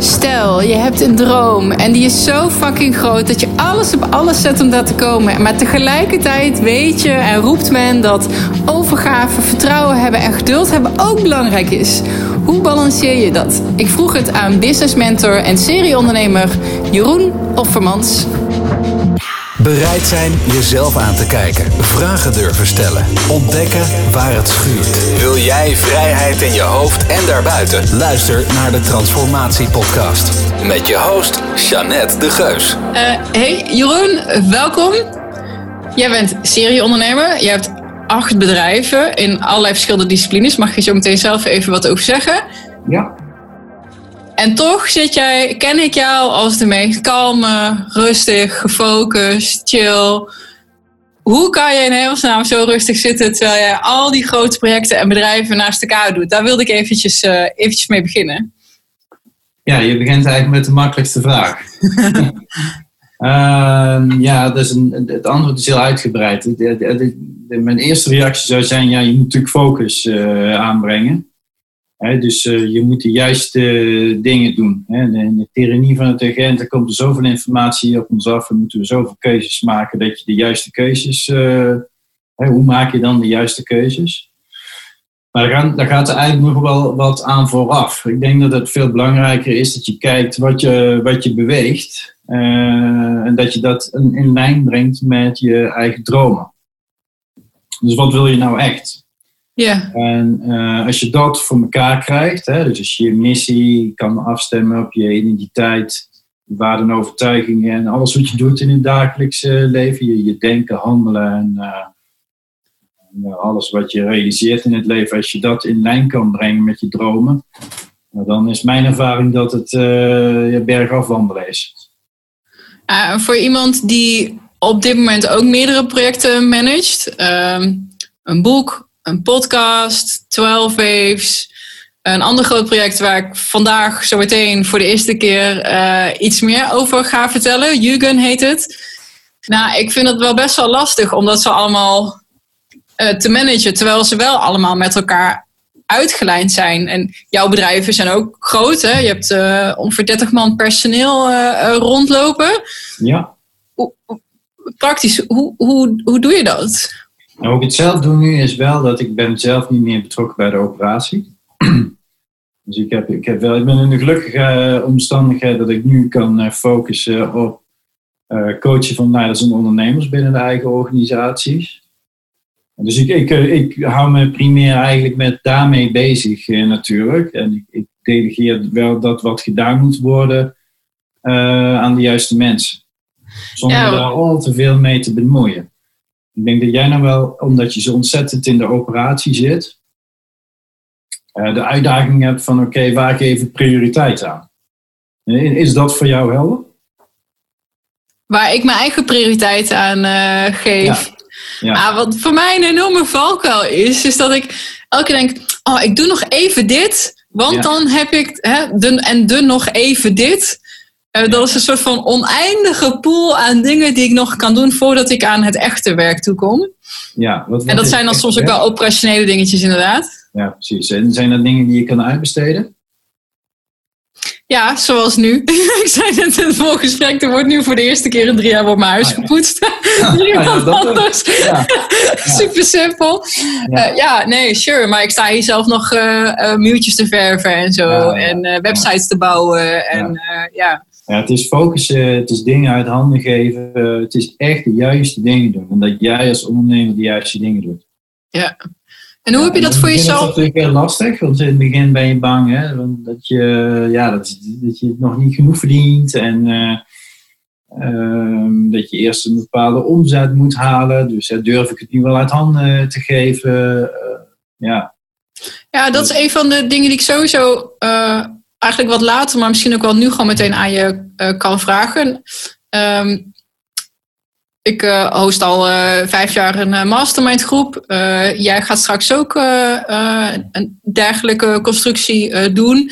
Stel, je hebt een droom en die is zo fucking groot dat je alles op alles zet om daar te komen. Maar tegelijkertijd weet je en roept men dat overgave, vertrouwen hebben en geduld hebben ook belangrijk is. Hoe balanceer je dat? Ik vroeg het aan business mentor en serieondernemer Jeroen Offermans. Bereid zijn jezelf aan te kijken. Vragen durven stellen. Ontdekken waar het schuurt. Wil jij vrijheid in je hoofd en daarbuiten? Luister naar de Transformatie Podcast. Met je host, Jeannette de Geus. Uh, hey Jeroen, welkom. Jij bent serieondernemer. Je hebt acht bedrijven in allerlei verschillende disciplines. Mag je zo meteen zelf even wat over zeggen? Ja. En toch zit jij, ken ik jou als de meest kalme, rustig, gefocust, chill. Hoe kan je in hemelsnaam zo rustig zitten terwijl je al die grote projecten en bedrijven naast elkaar doet? Daar wilde ik eventjes, uh, eventjes mee beginnen. Ja, je begint eigenlijk met de makkelijkste vraag. uh, ja, dus een, het antwoord is heel uitgebreid. mijn eerste reactie zou zijn, ja, je moet natuurlijk focus uh, aanbrengen dus uh, je moet de juiste dingen doen. Hè. De tyrannie van het agent, er komt er zoveel informatie op ons af. We moeten zoveel keuzes maken dat je de juiste keuzes... Uh, hoe maak je dan de juiste keuzes? Maar daar, gaat er eigenlijk nog wel wat aan vooraf. Ik denk dat het veel belangrijker is dat je kijkt wat je, wat je beweegt. En dat je dat in, in lijn brengt met je eigen dromen. Dus wat wil je nou echt? Ja. En uh, als je dat voor elkaar krijgt, hè, dus als je je missie kan afstemmen op je identiteit, je waarden en overtuigingen en alles wat je doet in het dagelijkse leven, je, je denken, handelen en, uh, en alles wat je realiseert in het leven, als je dat in lijn kan brengen met je dromen, nou, dan is mijn ervaring dat het uh, je bergaf wandelen is. voor iemand die op dit moment ook meerdere projecten managt, ehm, een boek, een podcast, 12 Waves. Een ander groot project waar ik vandaag zo meteen voor de eerste keer uh, iets meer over ga vertellen. Jugend heet het. Nou, ik vind het wel best wel lastig om dat zo allemaal uh, te managen. Terwijl ze wel allemaal met elkaar uitgelijnd zijn. En jouw bedrijven zijn ook groot. Hè? Je hebt uh, ongeveer 30 man personeel rondlopen. Ja. praktisch, hoe, hoe, hoe doe je dat? Nou, hoe ik het zelf doe nu is wel dat ik ben zelf niet meer betrokken bij de operatie. dus ik, heb, ik, heb wel, ik ben in de gelukkige eh, omstandigheid dat ik nu kan eh, focussen op uh, coachen van leiders en ondernemers binnen de eigen organisaties. Dus ik, ik, ik hou me primair eigenlijk met daarmee bezig natuurlijk. En ik, ik delegeer wel dat wat gedaan moet worden aan de juiste mensen. Zonder daar al te veel mee te bemoeien. Ik denk dat jij nou wel, omdat je zo ontzettend in de operatie zit, uh, de uitdaging hebt van oké, waar geef ik prioriteit aan? Is dat voor jou helder? Waar ik mijn eigen prioriteit aan uh, geef. Ja. Ah, wat voor mij een enorme valkuil is, is dat ik elke keer denk, oh, ik doe nog even dit, want dan heb ik, hè, de, en de nog even dit. Uh, dat is een soort van oneindige pool aan dingen die ik nog kan doen voordat ik aan het echte werk toekom. Ja, wat, en dat zijn dan soms ook wel operationele dingetjes, inderdaad. Ja, precies. En zijn dat dingen die je kan uitbesteden? Ja, zoals nu. ik zei net in het voorgesprek, er wordt nu voor de eerste keer in drie jaar op mijn huis ah, gepoetst. Ja. Niemand ja, anders. Ja. Super simpel. Ja. Uh, ja. nee, sure. Maar ik sta hier zelf nog uh, uh, muurtjes te verven en zo. En websites te bouwen. En ja. Ja, het is focussen, het is dingen uit handen geven. Het is echt de juiste dingen doen. En dat jij als ondernemer de juiste dingen doet. Ja. En hoe heb je dat voor jezelf? Dat is natuurlijk heel lastig, want in het begin ben je bang hè, dat, je, ja, dat, dat je het nog niet genoeg verdient. En uh, uh, dat je eerst een bepaalde omzet moet halen. Dus durf ik het nu wel uit handen te geven? Eh, ja. ja, dat is een van de dingen die ik sowieso eigenlijk wat later, maar misschien ook wel nu gewoon meteen aan je uh, kan vragen. Um, ik uh, host al uh, vijf jaar een mastermind groep. jij gaat straks ook een dergelijke constructie doen.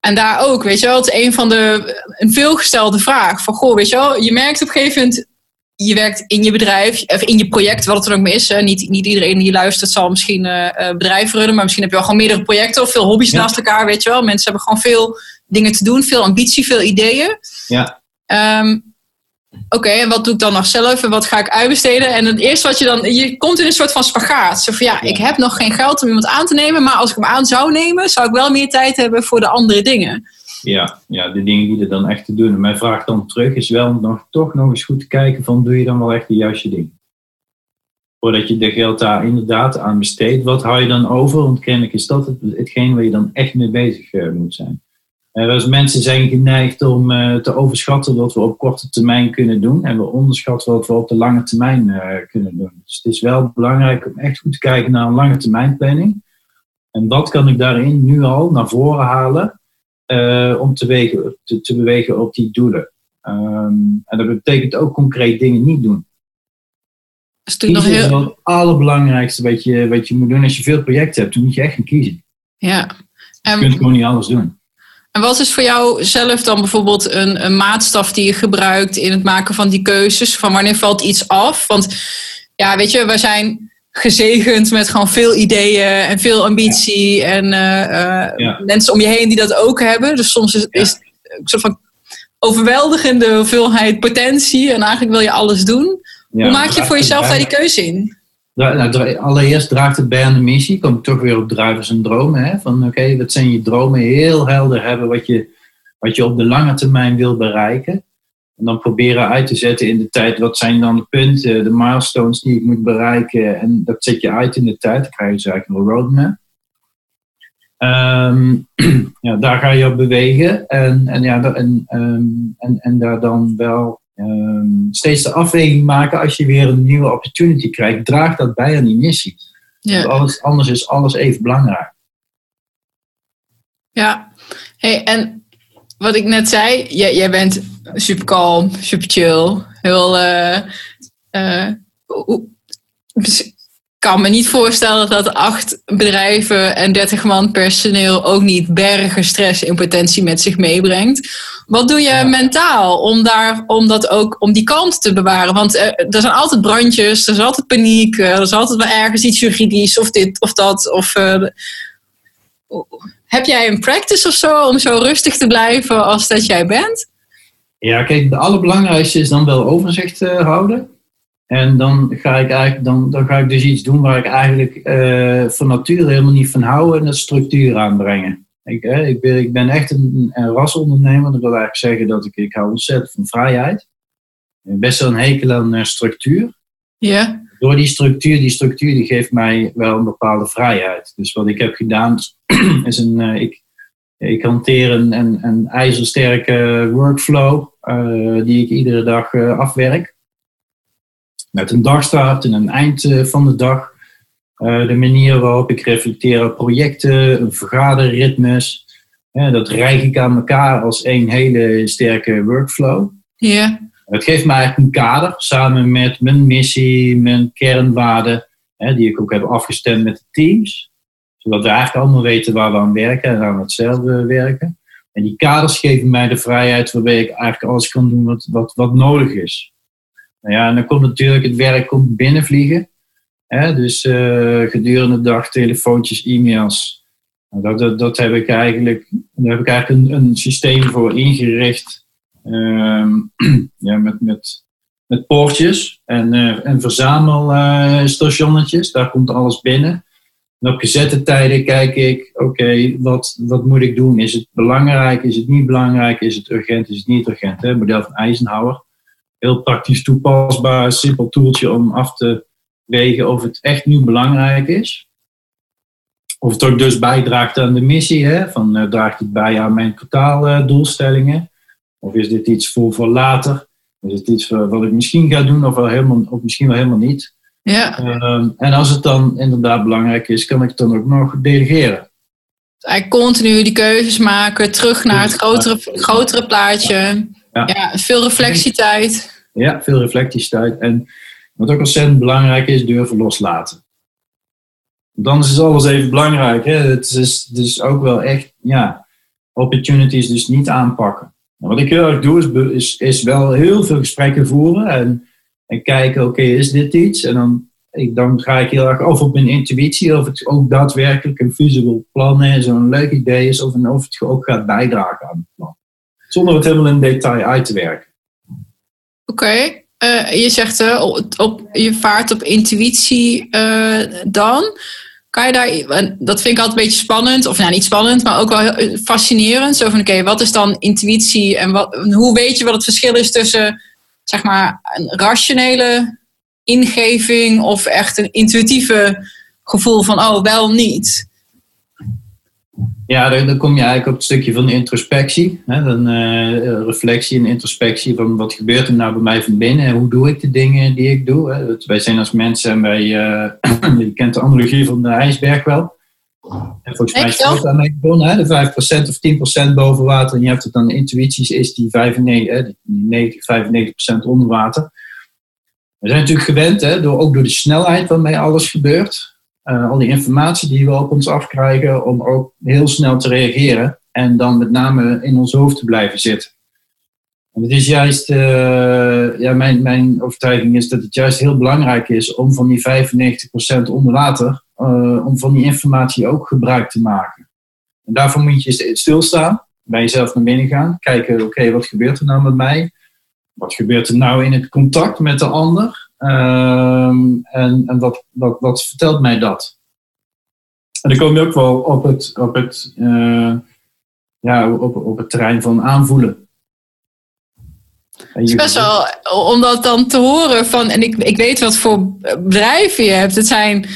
En daar ook, weet je wel, het is een van de een veelgestelde vraag. Van goh, weet je wel, je merkt op een gegeven moment je werkt in je bedrijf, of in je project, wat het dan ook maar is. Niet, niet iedereen die luistert zal misschien uh, bedrijven runnen, maar misschien heb je wel gewoon meerdere projecten of veel hobby's naast elkaar, weet je wel. Mensen hebben gewoon veel dingen te doen, veel ambitie, veel ideeën. Ja. Ehm, Oké, en wat doe ik dan nog zelf en wat ga ik uitbesteden? En het eerste wat je dan, je komt in een soort van spagaat. Zo van ja, ik heb nog geen geld om iemand aan te nemen, maar als ik hem aan zou nemen, zou ik wel meer tijd hebben voor de andere dingen. Ja, ja de dingen die er dan echt te doen. En mijn vraag dan terug is wel nog, toch nog eens goed te kijken van doe je dan wel echt de juiste dingen? Voordat je de geld daar inderdaad aan besteedt, wat hou je dan over? Want kennelijk is dat het, hetgeen waar je dan echt mee bezig uh, moet zijn. Uh, dus mensen zijn geneigd om uh, te overschatten wat we op korte termijn kunnen doen. En we onderschatten wat we op de lange termijn kunnen doen. Dus het is wel belangrijk om echt goed te kijken naar een lange termijn planning. En wat kan ik daarin nu al naar voren halen om te, wegen, te, te, bewegen op die doelen? Um, en dat betekent ook concreet dingen niet doen. Dat is kiezen heel... is het allerbelangrijkste wat je, wat je moet doen. Als je veel projecten hebt, dan moet je echt gaan kiezen. Ja. En, je kunt gewoon niet alles doen. En wat is voor jou zelf dan bijvoorbeeld een, een maatstaf die je gebruikt in het maken van die keuzes? Van wanneer valt iets af? Want ja, weet je, we zijn gezegend met gewoon veel ideeën en veel ambitie. En uh, ja. mensen om je heen die dat ook hebben. Dus soms is, is een soort van overweldigende hoeveelheid potentie. En eigenlijk wil je alles doen. Hoe maak je voor jezelf daar die keuze in? Nou, allereerst draagt het bij aan de missie. Kom ik toch weer op drivers en dromen. Hè? Van oké, okay, wat zijn je dromen? Heel helder hebben wat je, wat je op de lange termijn wil bereiken. En dan proberen uit te zetten in de tijd. Wat zijn dan de punten, de milestones die ik moet bereiken? En dat zet je uit in de tijd. Dan krijg je dus eigenlijk een roadmap. Um, ja, daar ga je op bewegen. En, en, ja, en, um, en, en daar dan wel um, steeds de afweging maken als je weer een nieuwe opportunity krijgt. Draagt dat bij aan die missie. Ja. Alles, anders is alles even belangrijk. Ja, hey, en wat ik net zei, jij, jij bent super kalm, super chill, heel. Uh, uh, kan me niet voorstellen dat acht bedrijven en 30 man personeel ook niet bergen stress en potentie met zich meebrengt. Wat doe je mentaal om, daar, om, dat ook, om die kant te bewaren? Want er, er zijn altijd brandjes, er is altijd paniek, er is altijd wel ergens iets juridisch of dit of dat. Of, uh, heb jij een practice of zo om zo rustig te blijven als dat jij bent? Ja, kijk, het allerbelangrijkste is dan wel overzicht uh, houden. En dan ga ik eigenlijk dan, dan ga ik dus iets doen waar ik eigenlijk uh, van nature helemaal niet van hou en dat structuur aanbrengen. Ik, hè, ik, ben, ik ben echt een, een rasondernemer. Dat wil eigenlijk zeggen dat ik, ik hou ontzettend van vrijheid. Best wel een hekel aan uh, structuur. Ja. Door die structuur, die structuur die geeft mij wel een bepaalde vrijheid. Dus wat ik heb gedaan is een, ik, ik hanteer een, een, een ijzersterke workflow die ik iedere dag afwerk met een dagstart en een eind eh, van de dag. Eh, de manier waarop ik reflecteer op projecten, vergaderritmes. dat rijg ik aan elkaar als één hele sterke workflow. Ja. Het geeft mij eigenlijk een kader samen met mijn missie, mijn kernwaarden, die ik ook heb afgestemd met de teams. Zodat we eigenlijk allemaal weten waar we aan werken en aan hetzelfde werken. En die kaders geven mij de vrijheid waarbij ik eigenlijk alles kan doen wat, wat, wat nodig is. Nou ja, en dan komt natuurlijk het werk komt binnenvliegen. Hè? Dus uh, gedurende de dag telefoontjes, e-mails. Nou, dat, dat, dat, heb ik eigenlijk, daar heb ik eigenlijk een, een systeem voor ingericht. Uh, ja, met, met, met poortjes en, uh, en verzamelstationnetjes. daar komt alles binnen. En op gezette tijden kijk ik, oké, wat, wat moet ik doen? Is het belangrijk? Is het niet belangrijk? Is het urgent? Is het niet urgent? Hè? Model van Eisenhower heel praktisch toepasbaar, simpel toeltje om af te wegen of het echt nu belangrijk is. Of het ook dus bijdraagt aan de missie, hè? Van, uh, draagt het bij aan mijn totaaldoelstellingen? of is dit iets voor, voor later? Is het iets wat ik misschien ga doen of, wel helemaal, of misschien wel helemaal niet? Ja. Uh, en als het dan inderdaad belangrijk is, kan ik het dan ook nog delegeren. Eigenlijk continu die keuzes maken, terug naar het grotere, grotere plaatje. Ja. ja, veel reflectietijd. Ja, veel reflectietijd. En wat ook ontzettend belangrijk is, durven loslaten. Dan is alles even belangrijk. Hè? Het is dus ook wel echt, ja, opportunities dus niet aanpakken. wat ik heel erg doe, is, is, is wel heel veel gesprekken voeren en, en kijken, oké, is dit iets? En dan ik, dan ga ik heel erg over op mijn intuïtie, of het ook daadwerkelijk een feasible plan is, een leuk idee is, of, of het ook gaat bijdragen aan het plan. Zonder het helemaal in detail uit te werken. Oké, eh, je zegt uh, op, je vaart op intuïtie uh, dan. Kan je daar, dat vind ik altijd een beetje spannend, of nou niet spannend, maar ook wel fascinerend. Zo van oké, wat is dan intuïtie en wat, hoe weet je wat het verschil is tussen zeg maar een rationele ingeving of echt een intuïtieve gevoel van oh wel niet? Ja, dan, kom je eigenlijk op het stukje van introspectie. Hè? Dan, uh, reflectie en introspectie van wat gebeurt er nou bij mij van binnen en hoe doe ik de dingen die ik doe. Wij zijn als mensen en wij, uh, je kent de analogie van de ijsberg wel. En volgens mij is het daarmee begonnen, de 5% of 10% boven water. En je hebt het dan intuïties, is die 95, hè? die 90, 95% onder water. We zijn natuurlijk gewend, hè? Door, ook door de snelheid waarmee alles gebeurt uh, al die informatie die we op ons afkrijgen, om ook heel snel te reageren en dan met name in ons hoofd te blijven zitten. En het is juist, uh, ja, mijn, mijn overtuiging is dat het juist heel belangrijk is om van die 95% onder water, uh, om van die informatie ook gebruik te maken. En daarvoor moet je stilstaan, bij jezelf naar binnen gaan, kijken, oké, wat gebeurt er nou met mij? Wat gebeurt er nou in het contact met de ander? Um, en en wat, vertelt mij dat? En dan kom je ook wel op het, op het, uh, ja, op, op het terrein van aanvoelen. Het is best wel, om dat dan te horen van, en ik, ik weet wat voor bedrijven je hebt. Het zijn,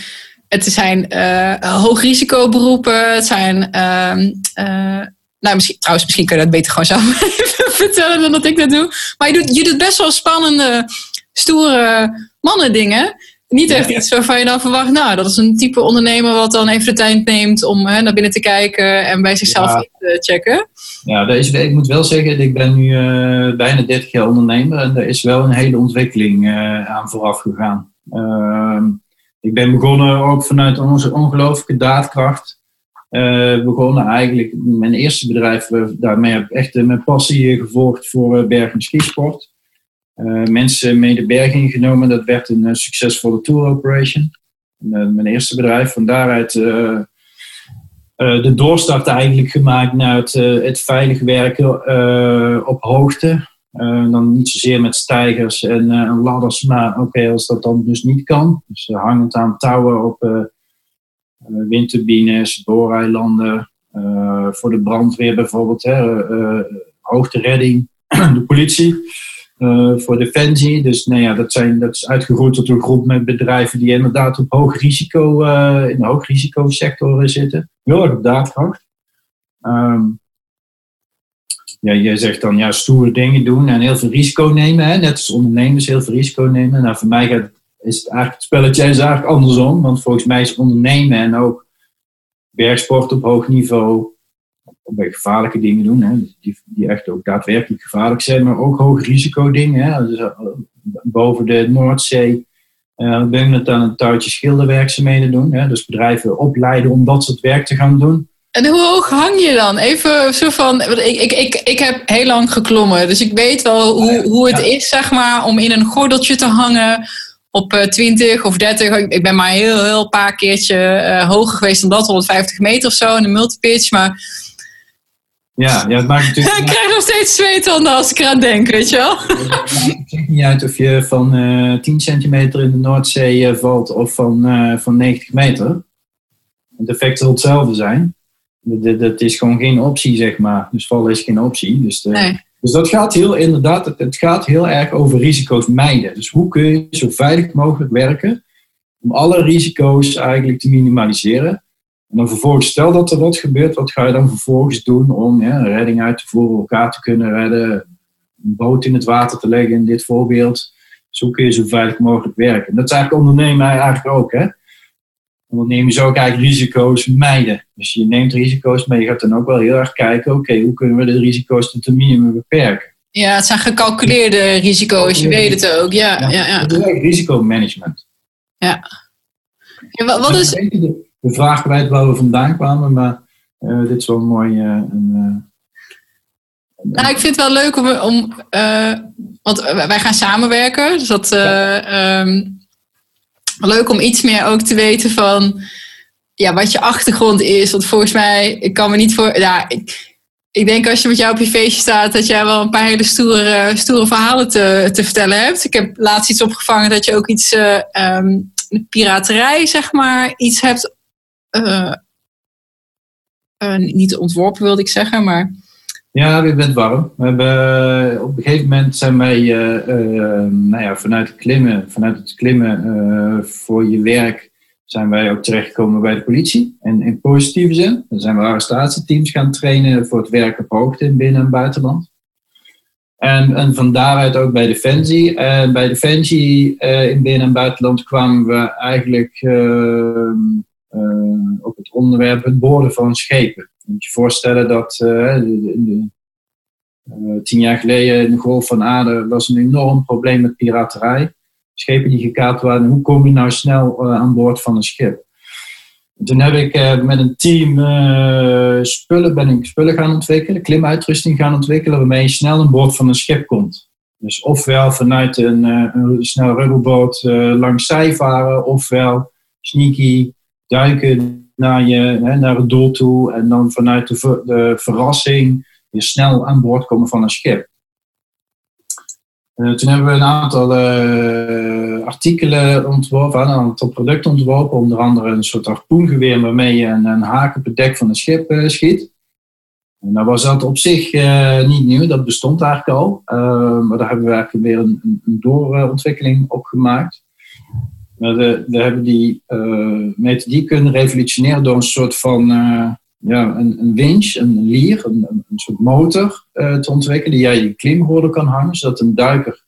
het zijn uh, hoogrisicoberoepen, het zijn, uh, uh, nou misschien, trouwens, misschien kun je dat beter gewoon zelf vertellen dan dat ik dat doe. Maar je doet, je doet best wel spannende stoere mannen dingen. Niet echt iets waarvan je dan verwacht, nou, dat is een type ondernemer wat dan even de tijd neemt om hè, naar binnen te kijken en bij zichzelf te checken. Ja, deze, ik moet wel zeggen, ik ben nu uh, bijna 30 jaar ondernemer en er is wel een hele ontwikkeling uh, aan vooraf gegaan. Uh, ik ben begonnen ook vanuit onze ongelooflijke daadkracht. Uh, begonnen eigenlijk mijn eerste bedrijf, daarmee heb ik echt mijn passie gevolgd voor berg- en skisport. Mensen mee de berg ingenomen. Dat werd een succesvolle tour operation. Mijn eerste bedrijf. Van daaruit de doorstart eigenlijk gemaakt naar het, het veilig werken op hoogte. Dan niet zozeer met stijgers en ladders, maar oké, als dat dan dus niet kan. Dus hangend aan touwen op windturbines, booreilanden, voor de brandweer bijvoorbeeld, hè, hoogteredding, de politie. Voor Defensie. Dus nou dat, zijn, dat is uitgegroeid tot een groep met bedrijven die inderdaad op hoog risico, in de hoog risicosector zitten. Heel erg op daadkracht. Ja, jij zegt dan ja, stoere dingen doen en heel veel risico nemen. Hè? Net als ondernemers heel veel risico nemen. Nou, voor mij gaat, is het spelletje is eigenlijk andersom. Want volgens mij is ondernemen en ook bergsport op hoog niveau bij gevaarlijke dingen doen, hè, die, die echt ook daadwerkelijk gevaarlijk zijn, maar ook hoog risico dingen. Hè, dus, uh, boven de Noordzee uh, ben ik aan een touwtje schilderwerkzaamheden doen. Hè, dus bedrijven opleiden om dat soort werk te gaan doen. En hoe hoog hang je dan? Even zo van, ik, ik, ik, ik heb heel lang geklommen, dus ik weet wel hoe, hoe het is, zeg maar, om in een gordeltje te hangen op 20 of 30. Ik ben maar heel, heel paar keertje uh, hoger geweest dan dat, 150 meter of zo in de multipitch. Maar ja, ja, het maakt natuurlijk... Ik krijg nog steeds zweethanden als ik eraan denk, weet je wel. Het maakt niet uit of je van uh, eh, 10 centimeter in de Noordzee uh, valt of van, van 90 meter. Het effect zal hetzelfde zijn. Dat, dat is gewoon geen optie, zeg maar. Dus vallen is geen optie. Dus, nee. dus dat gaat heel, inderdaad, het, het gaat heel erg over risico's mijden. Dus hoe kun je zo veilig mogelijk werken om alle risico's eigenlijk te minimaliseren. En dan vervolgens, stel dat er wat gebeurt, wat ga je dan vervolgens doen om ja, een redding uit te voeren, elkaar te kunnen redden, een boot in het water te leggen in dit voorbeeld. Zo kun je zo veilig mogelijk werken. dat is eigenlijk ondernemen eigenlijk ook. Hè? Ondernemen zou ook eigenlijk risico's mijden. Dus je neemt risico's, maar je gaat dan ook wel heel erg kijken, oké, hoe kunnen we de risico's tot een minimum beperken? Ja, het zijn gecalculeerde risico's, je weet het ook. Ja, ja, ja, ja. Dat is eigenlijk risicomanagement. Ja. ja wat, wat is de vraag kwijt waar we vandaan kwamen, maar uh, dit is wel mooi. Uh, een, uh, nou, ik vind het wel leuk om, om want wij gaan samenwerken. Dus dat, um, leuk om iets meer ook te weten van ja, wat je achtergrond is. Want volgens mij, ik kan me niet voor. Ja, ik, ik denk als je met jou op je feestje staat, dat jij wel een paar hele stoere, stoere verhalen te, te vertellen hebt. Ik heb laatst iets opgevangen dat je ook iets uh, piraterij, zeg maar, iets hebt. Uh, uh, niet ontworpen wilde ik zeggen, maar. Ja, je bent warm. We hebben, op een gegeven moment zijn wij nou ja, vanuit het klimmen, vanuit het klimmen voor je werk zijn wij ook terechtgekomen bij de politie. En in positieve zin. Dan zijn we arrestatieteams gaan trainen voor het werk op hoogte in binnen- en buitenland. En, en van daaruit ook bij Defensie. En bij Defensie in binnen- en buitenland kwamen we eigenlijk uh, op het onderwerp het boorden van schepen. Je moet je voorstellen dat in de, tien jaar geleden in de Golf van Aden was een enorm probleem met piraterij schepen die gekaapt waren. Hoe kom je nou snel aan boord van een schip? En toen heb ik met een team spullen, ben ik spullen gaan ontwikkelen, klimuitrusting gaan ontwikkelen, waarmee je snel aan boord van een schip komt. Dus ofwel vanuit een, een snel rubberboot langs zij varen, ofwel sneaky duiken naar, je, hè, naar het doel toe en dan vanuit de, ver, de verrassing weer snel aan boord komen van een schip. Uh, toen hebben we een aantal uh, artikelen ontworpen, een aantal producten ontworpen, onder andere een soort harpoengeweer waarmee je een, een haak op het dek van een schip uh, schiet. En dat was dat op zich niet nieuw, dat bestond eigenlijk al, maar daar hebben we eigenlijk weer een, een doorontwikkeling op gemaakt. We, we hebben die methodiek kunnen revolutioneren door een soort van ja, een, een winch, een lier, een, een soort motor uh, te ontwikkelen die jij je klimgordel kan hangen, zodat een duiker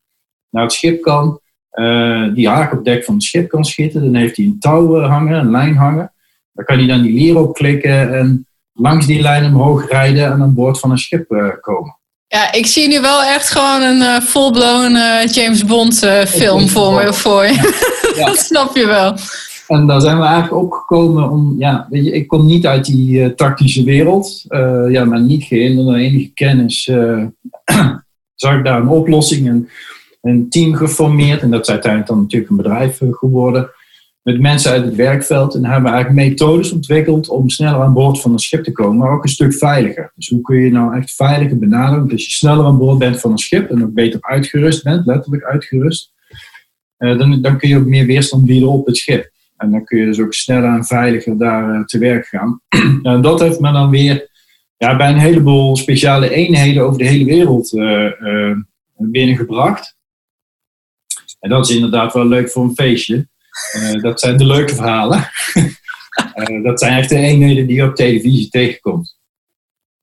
naar het schip kan, uh, die haak op dek van het schip kan schieten. Dan heeft hij een touw uh, hangen, een lijn hangen. Dan kan hij dan die lier opklikken en langs die lijn omhoog rijden en aan boord van een schip komen. Ja, ik zie nu wel echt gewoon een uh, full-blown James Bond film voor me. Voor je. Ja. dat snap je wel. En daar zijn we eigenlijk opgekomen om, ja, weet je, ik kom niet uit die tactische wereld. Ja, maar niet gehinderd door enige kennis zag ik daar een oplossing en een team geformeerd. En dat is uiteindelijk dan natuurlijk een bedrijf geworden. Met mensen uit het werkveld. En hebben we eigenlijk methodes ontwikkeld om sneller aan boord van een schip te komen. Maar ook een stuk veiliger. Dus hoe kun je nou echt veiliger benaderen? Als je sneller aan boord bent van een schip en ook beter uitgerust bent, letterlijk uitgerust. dan, dan kun je ook meer weerstand bieden op het schip. En dan kun je dus ook sneller en veiliger daar uh, te werk gaan. en dat heeft me dan weer ja, bij een heleboel speciale eenheden over de hele wereld uh, binnengebracht. En dat is inderdaad wel leuk voor een feestje. Dat zijn de leuke verhalen. dat zijn echt de eenheden die je op televisie tegenkomt.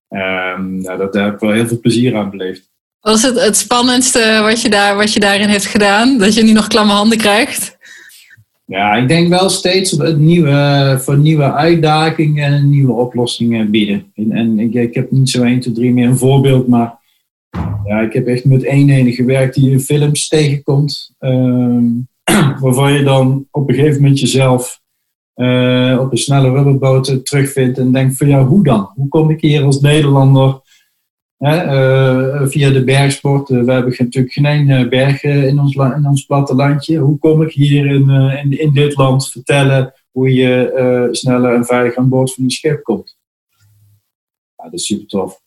Um, nou, dat, daar heb ik wel heel veel plezier aan beleefd. Wat is het, het spannendste wat je, daar, wat je daarin hebt gedaan? Dat je nu nog klamme handen krijgt? Ja, ik denk wel steeds het nieuwe, voor nieuwe uitdagingen en nieuwe oplossingen bieden. En, en ik, ik, heb niet zo 1, 2, 3 meer een voorbeeld, maar ja, ik heb echt met eenheden gewerkt die je in films tegenkomt. Uh, waarvan je dan op een gegeven moment jezelf uh, op een snelle rubberboot terugvindt en denkt van ja, hoe dan? Hoe kom ik hier als Nederlander uh, via de bergsport. We hebben natuurlijk geen bergen in ons, in ons plattelandje. Hoe kom ik hier in, in, in, dit land vertellen hoe je sneller en veilig aan boord van een schip komt? Ja, dat is super tof.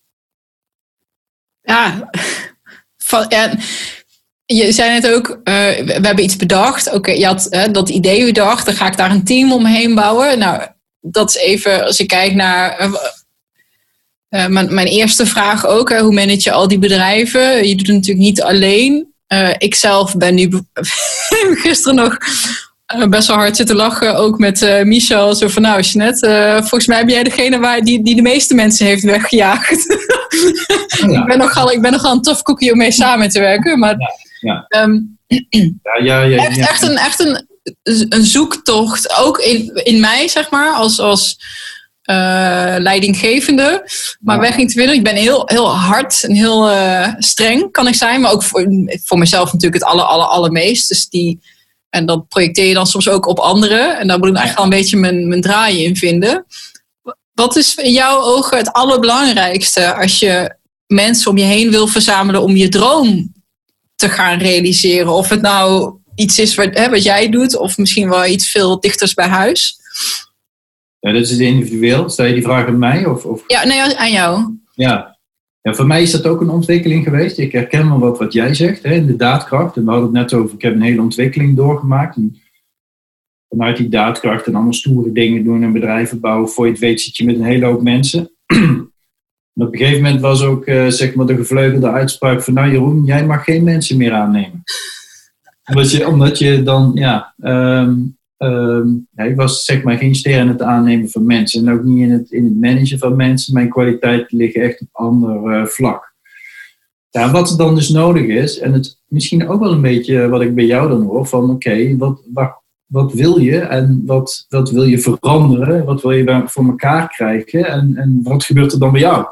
Ja, ja je zei net ook, we hebben iets bedacht. Oké, okay, je had dat idee bedacht, dan ga ik daar een team omheen bouwen. Nou, dat is even, als je kijkt naar uh, mijn, mijn, eerste vraag ook, hè, hoe manage je al die bedrijven? Je doet het natuurlijk niet alleen. Ik zelf ben nu gisteren nog best wel hard zitten lachen, ook met Michel. Zo van, nou Jeanette, volgens mij ben jij degene waar, die, die de meeste mensen heeft weggejaagd. Ja. ik, ben nogal, ik ben nogal een tof koekje om mee samen te werken. Maar ja, ja. Um, ja, ja, echt, echt, een, echt een, een zoektocht, ook in, in mij, zeg maar, als... als uh, leidinggevende. Maar ja. weg ging te winnen. Ik ben heel, heel hard en heel uh, streng kan ik zijn. Maar ook voor, voor mezelf natuurlijk het aller, aller, allermeest. Dus die, en dat projecteer je dan soms ook op anderen. En daar moet ik eigenlijk wel een beetje mijn, mijn draaien in vinden. Wat is in jouw ogen het allerbelangrijkste als je mensen om je heen wil verzamelen om je droom te gaan realiseren? Of het nou iets is wat, hè, wat jij doet, of misschien wel iets veel dichters bij huis? Ja, dat is individueel. Stel je die vraag aan mij? Of, of... Ja, nee, aan jou. Ja. ja, voor mij is dat ook een ontwikkeling geweest. Ik herken wel wat, wat jij zegt, hè, de daadkracht. En we hadden het net over, ik heb een hele ontwikkeling doorgemaakt. En vanuit die daadkracht en allemaal stoere dingen doen en bedrijven bouwen. Voor je het weet zit je met een hele hoop mensen. Op een gegeven moment was ook uh, zeg maar de gevleugelde uitspraak van nou Jeroen, jij mag geen mensen meer aannemen. omdat, je, omdat je dan, ja, um, um, ja, ik was zeg maar geen ster in het aannemen van mensen. En ook niet in het, in het managen van mensen. Mijn kwaliteiten liggen echt op ander uh, vlak. Ja, wat er dan dus nodig is, en het misschien ook wel een beetje wat ik bij jou dan hoor, van oké, wat, wat, wat wil je en wat, wat wil je veranderen? Wat wil je voor elkaar krijgen? En, en wat gebeurt er dan bij jou?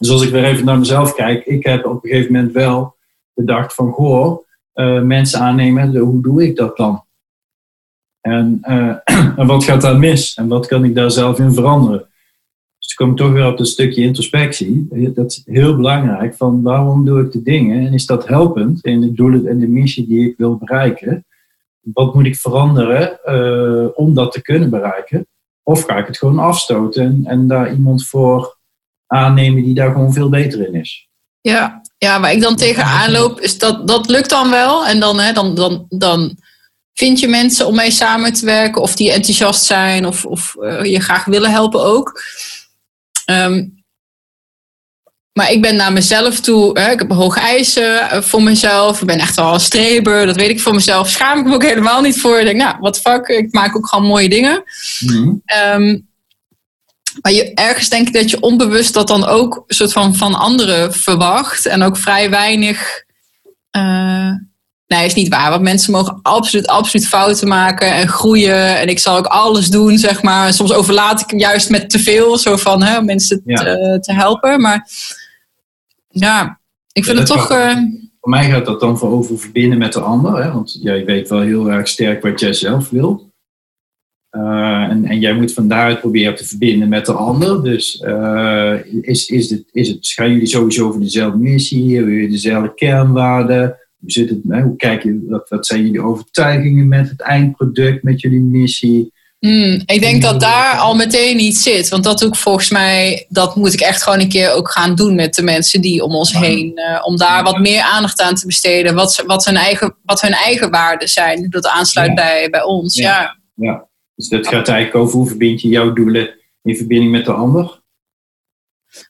Dus als ik weer even naar mezelf kijk, ik heb op een gegeven moment wel bedacht van, goh, uh, mensen aannemen, hoe doe ik dat dan? En, uh, en wat gaat daar mis? En wat kan ik daar zelf in veranderen? Dus dan kom ik toch weer op een stukje introspectie. Dat is heel belangrijk, van waarom doe ik de dingen? En is dat helpend in de doelen en de missie die ik wil bereiken? Wat moet ik veranderen uh, om dat te kunnen bereiken? Of ga ik het gewoon afstoten en, en daar iemand voor aannemen die daar gewoon veel beter in is. Ja, ja waar ik dan tegenaan loop, is dat dat lukt dan wel. En dan, hè, dan, dan, dan vind je mensen om mee samen te werken, of die enthousiast zijn, of, of uh, je graag willen helpen ook. Um, maar ik ben naar mezelf toe, hè, ik heb hoge eisen eh, voor mezelf. Ik ben echt wel een streber, dat weet ik voor mezelf. Schaam ik me ook helemaal niet voor. Ik denk, nou, wat fuck, ik maak ook gewoon mooie dingen. Mm um, maar je, ergens denk ik dat je onbewust dat dan ook een soort van van anderen verwacht. En ook vrij weinig. Uh, nee, is niet waar. Want mensen mogen absoluut, absoluut fouten maken en groeien. En ik zal ook alles doen, zeg maar. Soms overlaat ik hem juist met te veel, zo van hè, mensen te, te, helpen. Maar ja, ik vind het toch. uh, voor mij gaat dat dan voor over verbinden met de ander. Hè? Want jij weet wel heel erg sterk wat jij zelf wil. Uh, en, en, jij moet van daaruit proberen te verbinden met de ander. Dus uh, is, is, het, is het, gaan jullie sowieso over dezelfde missie? Hebben jullie dezelfde kernwaarden? Hoe, zit het, hoe kijk je, wat, wat zijn jullie overtuigingen met het eindproduct, met jullie missie? Mm, ik denk dat daar al meteen iets zit. Want dat ik volgens mij, dat moet ik echt gewoon een keer ook gaan doen met de mensen die om ons heen. Uh, om daar wat meer aandacht aan te besteden. Wat, wat, hun, eigen, wat hun eigen waarden zijn. Dat aansluit ja. bij, bij ons. ja. ja. Dus dat gaat eigenlijk over hoe verbind je jouw doelen in verbinding met de ander.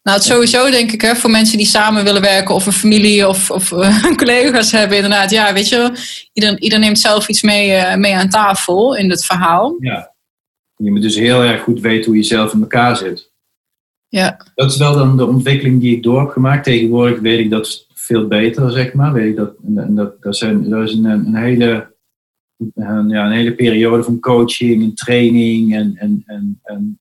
Nou, het sowieso denk ik, hè, voor mensen die samen willen werken of een familie of, of uh, collega's hebben, inderdaad. Ja, weet je, ieder, ieder neemt zelf iets mee, uh, mee aan tafel in het verhaal. Ja. Je moet dus heel erg goed weten hoe je zelf in elkaar zit. Ja. Dat is wel dan de ontwikkeling die ik door heb gemaakt. Tegenwoordig weet ik dat veel beter, zeg maar. Weet ik dat, en dat, dat, zijn, dat is een, een hele een, ja, een hele periode van coaching en training. En, en, en, en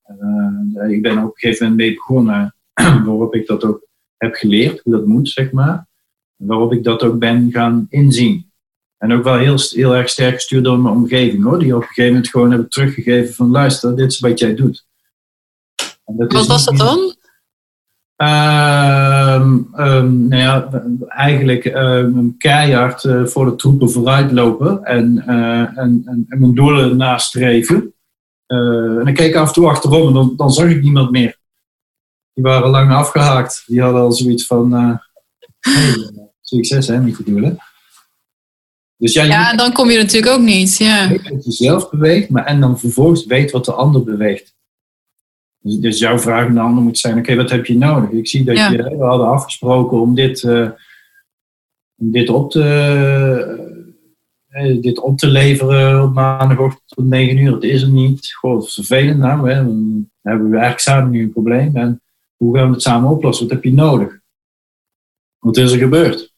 uh, ik ben op een gegeven moment mee begonnen, waarop ik dat ook heb geleerd, hoe dat moet, zeg maar. Waarop ik dat ook ben gaan inzien. En ook wel heel, heel erg sterk gestuurd door mijn omgeving, hoor. Die op een gegeven moment gewoon hebben teruggegeven van, luister, dit is wat jij doet. Wat was dat dan? Um, um, nou ja, eigenlijk um, keihard uh, voor de troepen vooruitlopen en, uh, en, en, en, mijn doelen nastreven. Uh, en dan keek ik af en toe achterom en dan, dan, zag ik niemand meer. Die waren lang afgehaakt. Die hadden al zoiets van: hey, succes, hè, niet verduren. Dus ja, ja, en dan kom je natuurlijk ook niet. Ja. Weet wat je zelf beweegt, maar en dan vervolgens weet wat de ander beweegt. Dus, dus, jouw vraag aan de ander moet zijn: oké, wat heb je nodig? Ik zie dat ja. je, we hadden afgesproken om dit, uh, om dit, op te, uh, dit op te leveren op maandagochtend tot 9 uur. Het is er niet. Goh, dat is vervelend. Nou, hè. Dan hebben we eigenlijk samen nu een probleem. En hoe gaan we het samen oplossen? Wat heb je nodig? Wat is er gebeurd?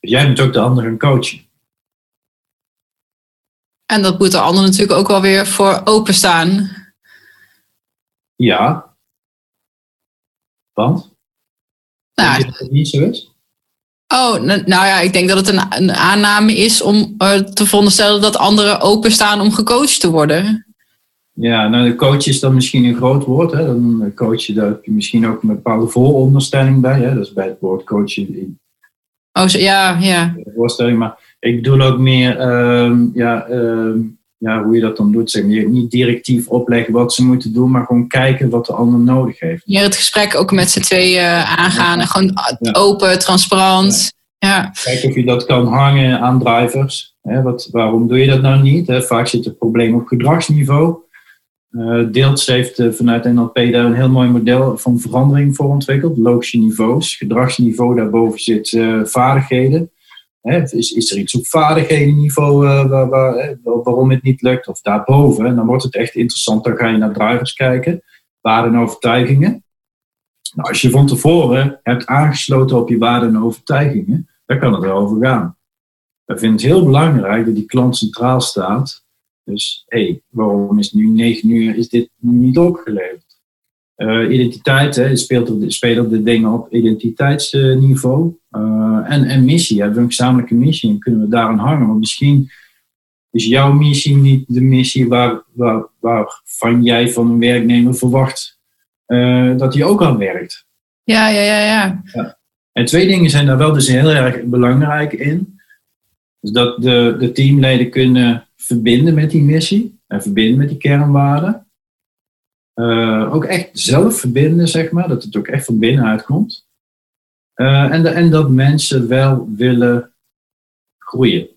Dus jij moet ook de ander gaan coachen. En dat moet de ander natuurlijk ook wel weer voor openstaan. Ja. Want? Nou, dat het niet zo is? Oh, nou ja, ik denk dat het een, een aanname is om uh, te veronderstellen dat anderen openstaan om gecoacht te worden. Ja, nou de coach is dan misschien een groot woord. Hè? Dan coach je, daar heb je misschien ook een bepaalde vooronderstelling bij. Hè? Dat is bij het woord coachen. Oh, zo, ja, ja. Voorstelling, maar ik bedoel ook meer, ehm, ja, ehm, ja, hoe je dat dan doet. Zeg maar. Niet directief opleggen wat ze moeten doen, maar gewoon kijken wat de ander nodig heeft. Je het gesprek ook met z'n tweeën aangaan. En gewoon open, transparant. Ja. Kijken of je dat kan hangen aan drivers. Hè, wat, waarom doe je dat nou niet? Hè? Vaak zit het probleem op gedragsniveau. Uh, heeft uh, vanuit NLP daar een heel mooi model van verandering voor ontwikkeld. Logische niveaus. Gedragsniveau daarboven zit uh, vaardigheden. Hè, is, is er iets op vaardighedenniveau waar, waar, waarom het niet lukt? Of daarboven. En dan wordt het echt interessant. Dan ga je naar drivers kijken. Waarden en overtuigingen. Nou, als je van tevoren hebt aangesloten op je waarden en overtuigingen, dan kan het wel over gaan. Ik vind het heel belangrijk dat die klant centraal staat. Dus, hé, hey, waarom is nu 9 uur is dit niet opgeleverd? Uh, identiteit, hè, speelt er, spelen de dingen op identiteitsniveau. Uh, en, en missie, hebben we een gezamenlijke missie en kunnen we daaraan hangen. Want misschien is jouw missie niet de missie waar, waar, waarvan jij van een werknemer verwacht uh, dat hij ook aan werkt. Ja, ja, ja, ja, ja. En twee dingen zijn daar wel dus heel erg belangrijk in. Dus dat de, de teamleden kunnen verbinden met die missie en verbinden met die kernwaarden. Uh, ook echt zelf verbinden, zeg maar, dat het ook echt van binnenuit komt. Uh, en, de, en dat mensen wel willen groeien.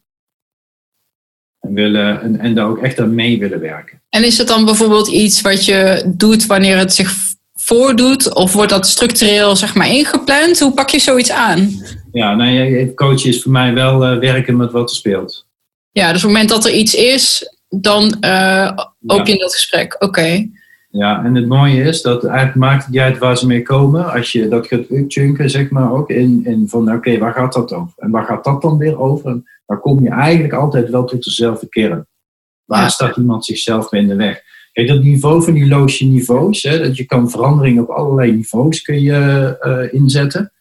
En, willen, en, en daar ook echt aan mee willen werken. En is het dan bijvoorbeeld iets wat je doet wanneer het zich voordoet? Of wordt dat structureel zeg maar, ingepland? Hoe pak je zoiets aan? Ja, nou, coach is voor mij wel uh, werken met wat er speelt. Ja, dus op het moment dat er iets is, dan uh, open je dat gesprek. Oké. Ja, en het mooie is dat eigenlijk maakt het niet uit waar ze mee komen. Als je dat gaat chunken, zeg maar ook, in, in van oké, waar gaat dat over? En waar gaat dat dan weer over? En dan kom je eigenlijk altijd wel tot dezelfde kern. Waar staat iemand zichzelf mee in de weg? Kijk, dat niveau van die loosje niveaus, hè, dat je kan veranderingen op allerlei niveaus kun je uh, inzetten.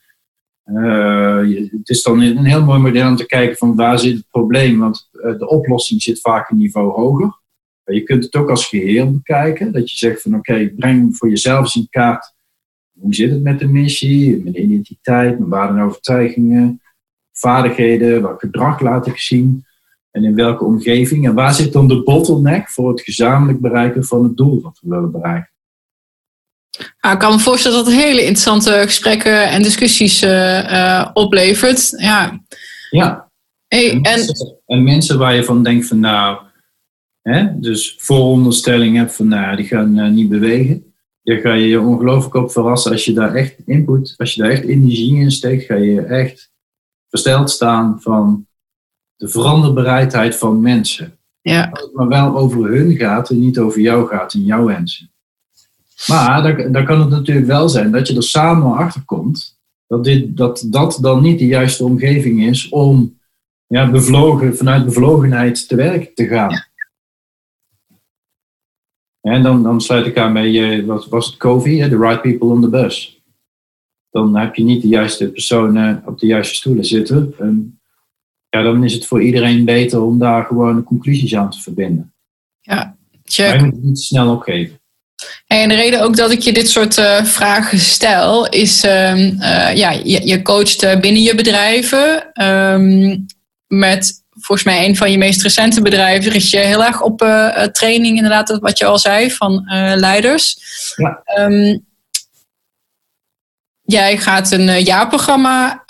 Uh, het is dan een heel mooi model om te kijken van waar zit het probleem, want uh, de oplossing zit vaak een niveau hoger. Je kunt het ook als geheel bekijken, dat je zegt van oké, okay, breng voor jezelf eens in kaart hoe zit het met de missie, de identiteit, met waarden en overtuigingen, vaardigheden, welk gedrag laat ik zien en in welke omgeving. En waar zit dan de bottleneck voor het gezamenlijk bereiken van het doel wat we willen bereiken? Nou, ik kan me voorstellen dat het hele interessante gesprekken en discussies uh, oplevert. Ja. ja. Hey, en, mensen, en, mensen, waar je van denkt van nou, hè, dus vooronderstelling hebt van nou, die gaan uh, niet bewegen. Je ga je je ongelooflijk op verrassen als je daar echt input, als je daar echt energie in steekt, ga je echt versteld staan van de veranderbereidheid van mensen. Ja. het maar wel over hun gaat en niet over jou gaat en jouw wensen. Maar dan, dan kan het natuurlijk wel zijn dat je er samen achter komt dat, dit, dat dat dan niet de juiste omgeving is om ja, bevlogen, vanuit bevlogenheid te werk te gaan. En dan, dan sluit ik aan bij, wat was het, COVID, the right people on the bus. Dan heb je niet de juiste personen op de juiste stoelen zitten. En ja, dan is het voor iedereen beter om daar gewoon conclusies aan te verbinden. Ja, check. Maar je moet het niet snel opgeven. En de reden ook dat ik je dit soort uh, vragen stel, is uh, ja, je, je coacht eh, binnen je bedrijven. Um, met volgens mij een van je meest recente bedrijven richt je heel erg op training, inderdaad, wat je al zei, van leiders. Ja. Um, Jij gaat een jaarprogramma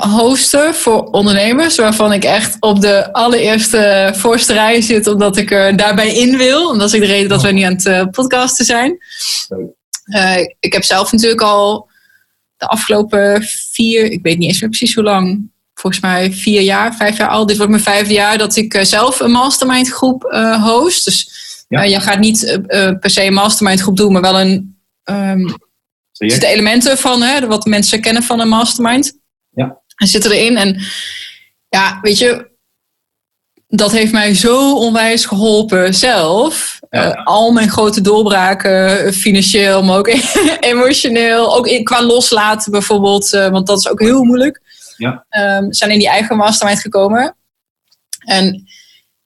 hosten voor ondernemers, waarvan ik echt op de allereerste voorste rij zit, omdat ik er daarbij in wil. En dat is de reden dat we nu aan het podcasten zijn. ik heb zelf natuurlijk al de afgelopen vier, ik weet niet eens meer precies hoe lang, volgens mij vier jaar, vijf jaar al. Dit wordt mijn vijfde jaar dat ik zelf een mastermind groep host. Dus ja. je gaat niet per se een mastermind groep doen, maar wel een... Um, dus de elementen van hè, wat mensen kennen van een mastermind. Ja. En zitten erin. En ja, weet je, dat heeft mij zo onwijs geholpen zelf. Uh, al mijn grote doorbraken, financieel, maar ook emotioneel. Ook in, qua loslaten bijvoorbeeld, uh, want dat is ook heel moeilijk. Ja. Um, zijn in die eigen mastermind gekomen. En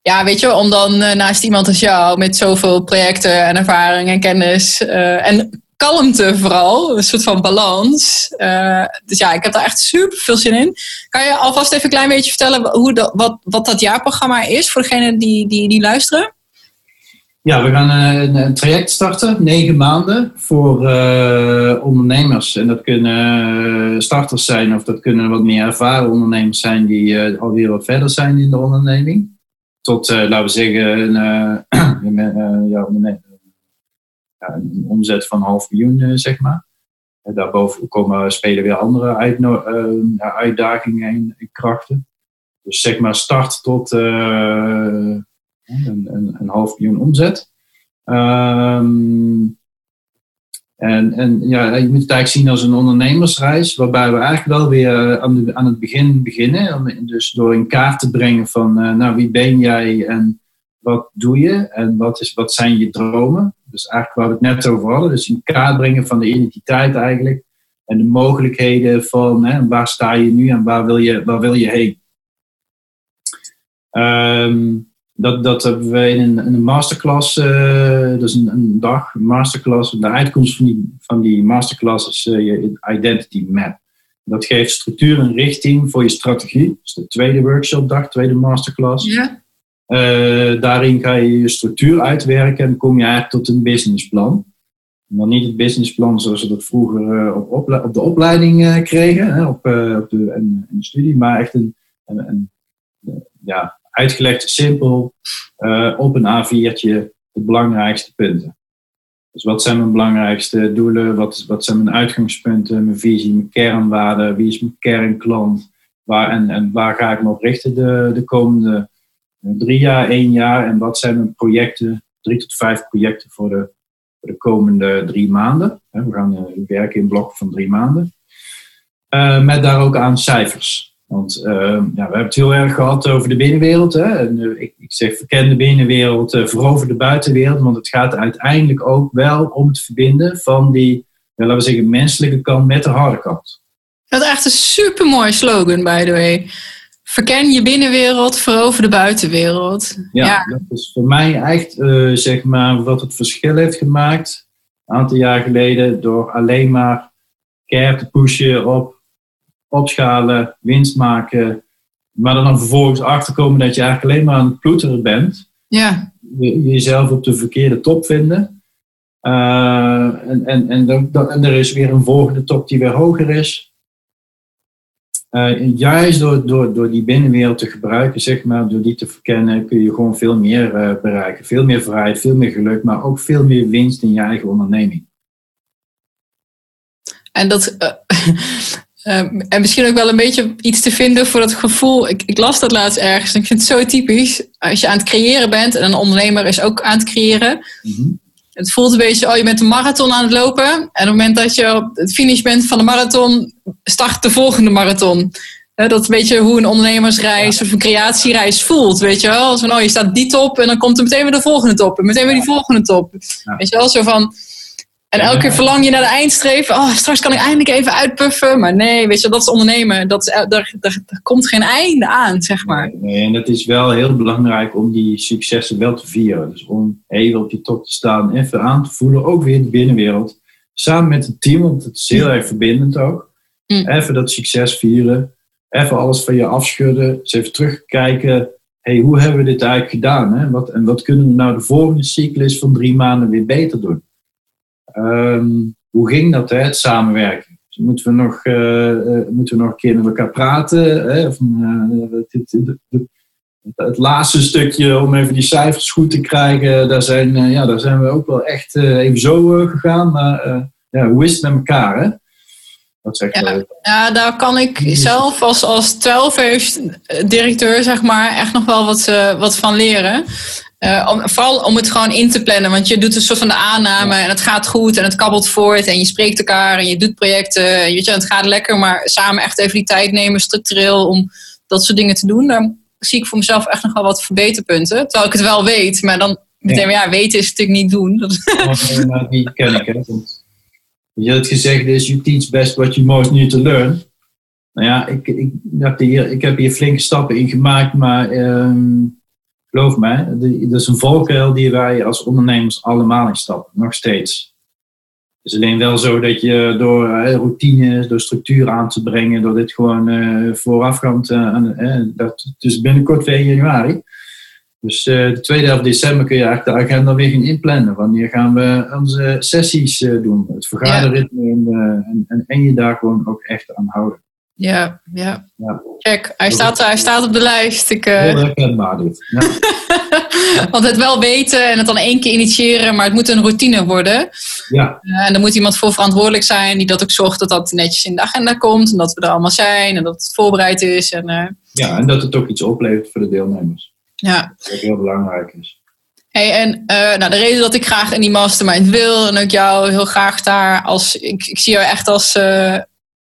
ja, weet je, om dan uh, naast iemand als jou met zoveel projecten en ervaring en kennis en kalmte vooral. Een soort van balans. Uh, dus ja, ik heb daar echt super veel zin in. Kan je alvast even een klein beetje vertellen hoe dat, wat, wat dat jaarprogramma is voor degenen die, die, die luisteren? Ja, we gaan een, een traject starten, negen maanden, voor uh, ondernemers. En dat kunnen starters zijn of dat kunnen wat meer ervaren ondernemers zijn die uh, alweer wat verder zijn in de onderneming. Tot, laten we zeggen, een, ja, een omzet van half miljoen, zeg maar. Daarboven komen, spelen weer andere uitdagingen en krachten. Dus zeg maar start tot een, een, een half miljoen omzet. Um, en, en ja, je moet het eigenlijk zien als een ondernemersreis, waarbij we eigenlijk wel weer aan, de, aan het begin beginnen. Dus door in kaart te brengen van, uh, nou, wie ben jij en wat doe je en wat, is, wat zijn je dromen? Dus eigenlijk waar we het net over hadden. Dus in kaart brengen van de identiteit eigenlijk. En de mogelijkheden van hè, waar sta je nu en waar wil je, waar wil je heen. Um, dat, dat hebben we in een, een masterclass, uh, dus een, een, dag, een masterclass. De uitkomst van die, van die masterclass is uh, je identity map. Dat geeft structuur en richting voor je strategie. Dat is de tweede workshopdag, tweede masterclass. Ja. Uh, daarin ga je je structuur uitwerken en kom je eigenlijk tot een businessplan. Maar niet het businessplan zoals we dat vroeger op, op, de opleiding kregen, hè, op, op de, in, in de studie, maar echt een, een, een ja, uitgelegd simpel uh, op een A4'tje de belangrijkste punten. Dus wat zijn mijn belangrijkste doelen? Wat, wat zijn mijn uitgangspunten, mijn visie, mijn kernwaarden? Wie is mijn kernklant? Waar, en, en waar ga ik me op richten de, de komende eh, drie jaar, één jaar? En wat zijn mijn projecten, drie tot vijf projecten voor de, voor de komende drie maanden? We gaan uh, werken in blokken van drie maanden. Met daar ook aan cijfers. Want uh, ja, we hebben het heel erg gehad over de binnenwereld. Hè? En, uh, ik, ik, zeg verken de binnenwereld, uh, verover de buitenwereld. Want het gaat uiteindelijk ook wel om het verbinden van die, ja, laten we zeggen, menselijke kant met de harde kant. Dat is echt een supermooi slogan, by the way. Verken je binnenwereld, verover de buitenwereld. Ja, ja. dat is voor mij echt zeg maar wat het verschil heeft gemaakt. Een aantal jaar geleden door alleen maar care te pushen op opschalen, winst maken. Maar dan vervolgens achterkomen dat je eigenlijk alleen maar aan het ploeteren bent. Ja. Je, jezelf op de verkeerde top vinden. Uh, en, en, en, dan, en er is weer een volgende top die weer hoger is. Uh, juist door, door, door die binnenwereld te gebruiken, zeg maar, door die te verkennen, kun je gewoon veel meer uh, bereiken. Veel meer vrijheid, veel meer geluk, maar ook veel meer winst in je eigen onderneming. En dat, Ehm, en misschien ook wel een beetje iets te vinden voor dat gevoel. Ik, ik, las dat laatst ergens en ik vind het zo typisch. Als je aan het creëren bent en een ondernemer is ook aan het creëren. Mhm. Het voelt een beetje, oh je bent een marathon aan het lopen. En op het moment dat je op het finish bent van de marathon, start de volgende marathon. dat is een beetje hoe een ondernemersreis of een creatiereis voelt. Weet je wel? Zo, oh, je staat die top en dan komt er meteen weer de volgende top. En meteen weer die volgende top. Weet je wel? Zo van, en elke keer verlang je naar de eindstreep. Oh, straks kan ik eindelijk even uitpuffen. Maar nee, weet je, dat is ondernemen. Dat is, daar, daar, komt geen einde aan, zeg maar. Nee, en het is wel heel belangrijk om die successen wel te vieren. Dus om even op je top te staan, even aan te voelen. Ook weer in de binnenwereld. Samen met het team, want het is heel erg verbindend ook. Mm. Even dat succes vieren. Even alles van je afschudden. Even terugkijken. hey, hoe hebben we dit eigenlijk gedaan? Hè? Wat, en wat kunnen we nou de volgende cyclus van drie maanden weer beter doen? Um, hoe ging dat, hè, het samenwerken? Dus moeten, we nog, uh, moeten we nog een keer met elkaar praten? Hè? Of, uh, het, het, laatste stukje om even die cijfers goed te krijgen, daar zijn, ja, daar zijn we ook wel echt even zo gegaan. Maar ja, hoe is het met elkaar? Hè? Ja, ja, daar kan ik zelf als, als 12 directeur zeg maar, echt nog wel wat, wat van leren. Uh, om, vooral om het gewoon in te plannen. Want je doet een soort van de aanname en het gaat goed en het kabbelt voort. En je spreekt elkaar en je doet projecten. En weet je, het gaat lekker, maar samen echt even die tijd nemen structureel om dat soort dingen te doen. Daar zie ik voor mezelf echt nog wel wat verbeterpunten. Terwijl ik het wel weet, maar dan meteen, ja, weten is natuurlijk niet doen. Dat... Ik, hè. je, het gezegd is, you teach best what you most need to learn. Nou ja, ik, ik, heb, hier, ik heb hier flinke stappen in gemaakt, maar um, geloof mij, dat is een valkuil die wij als ondernemers allemaal instappen, nog steeds. Het is alleen wel zo dat je door uh, routines, door structuur aan te brengen, door dit gewoon uh, voorafgaand aan, dat, dus binnenkort weer januari. Dus de tweede helft december kun je eigenlijk de agenda weer gaan inplannen. Wanneer gaan we onze sessies doen, het vergaderritme en, en, je daar gewoon ook echt aan houden. Ja, ja. ja. Check, hij staat, hij staat op de lijst. Ik, uh... Dit. Ja. Want het wel weten en het dan één keer initiëren, maar het moet een routine worden. Ja. Uh, en er moet iemand voor verantwoordelijk zijn die dat ook zorgt dat dat netjes in de agenda komt. En dat we er allemaal zijn en dat het voorbereid is. En, uh... Ja, en dat het ook iets oplevert voor de deelnemers. Ja. Dat ook heel belangrijk is. Hey, en nou, de reden dat ik graag in die mastermind wil en ook jou heel graag daar als. Ik, ik zie jou echt als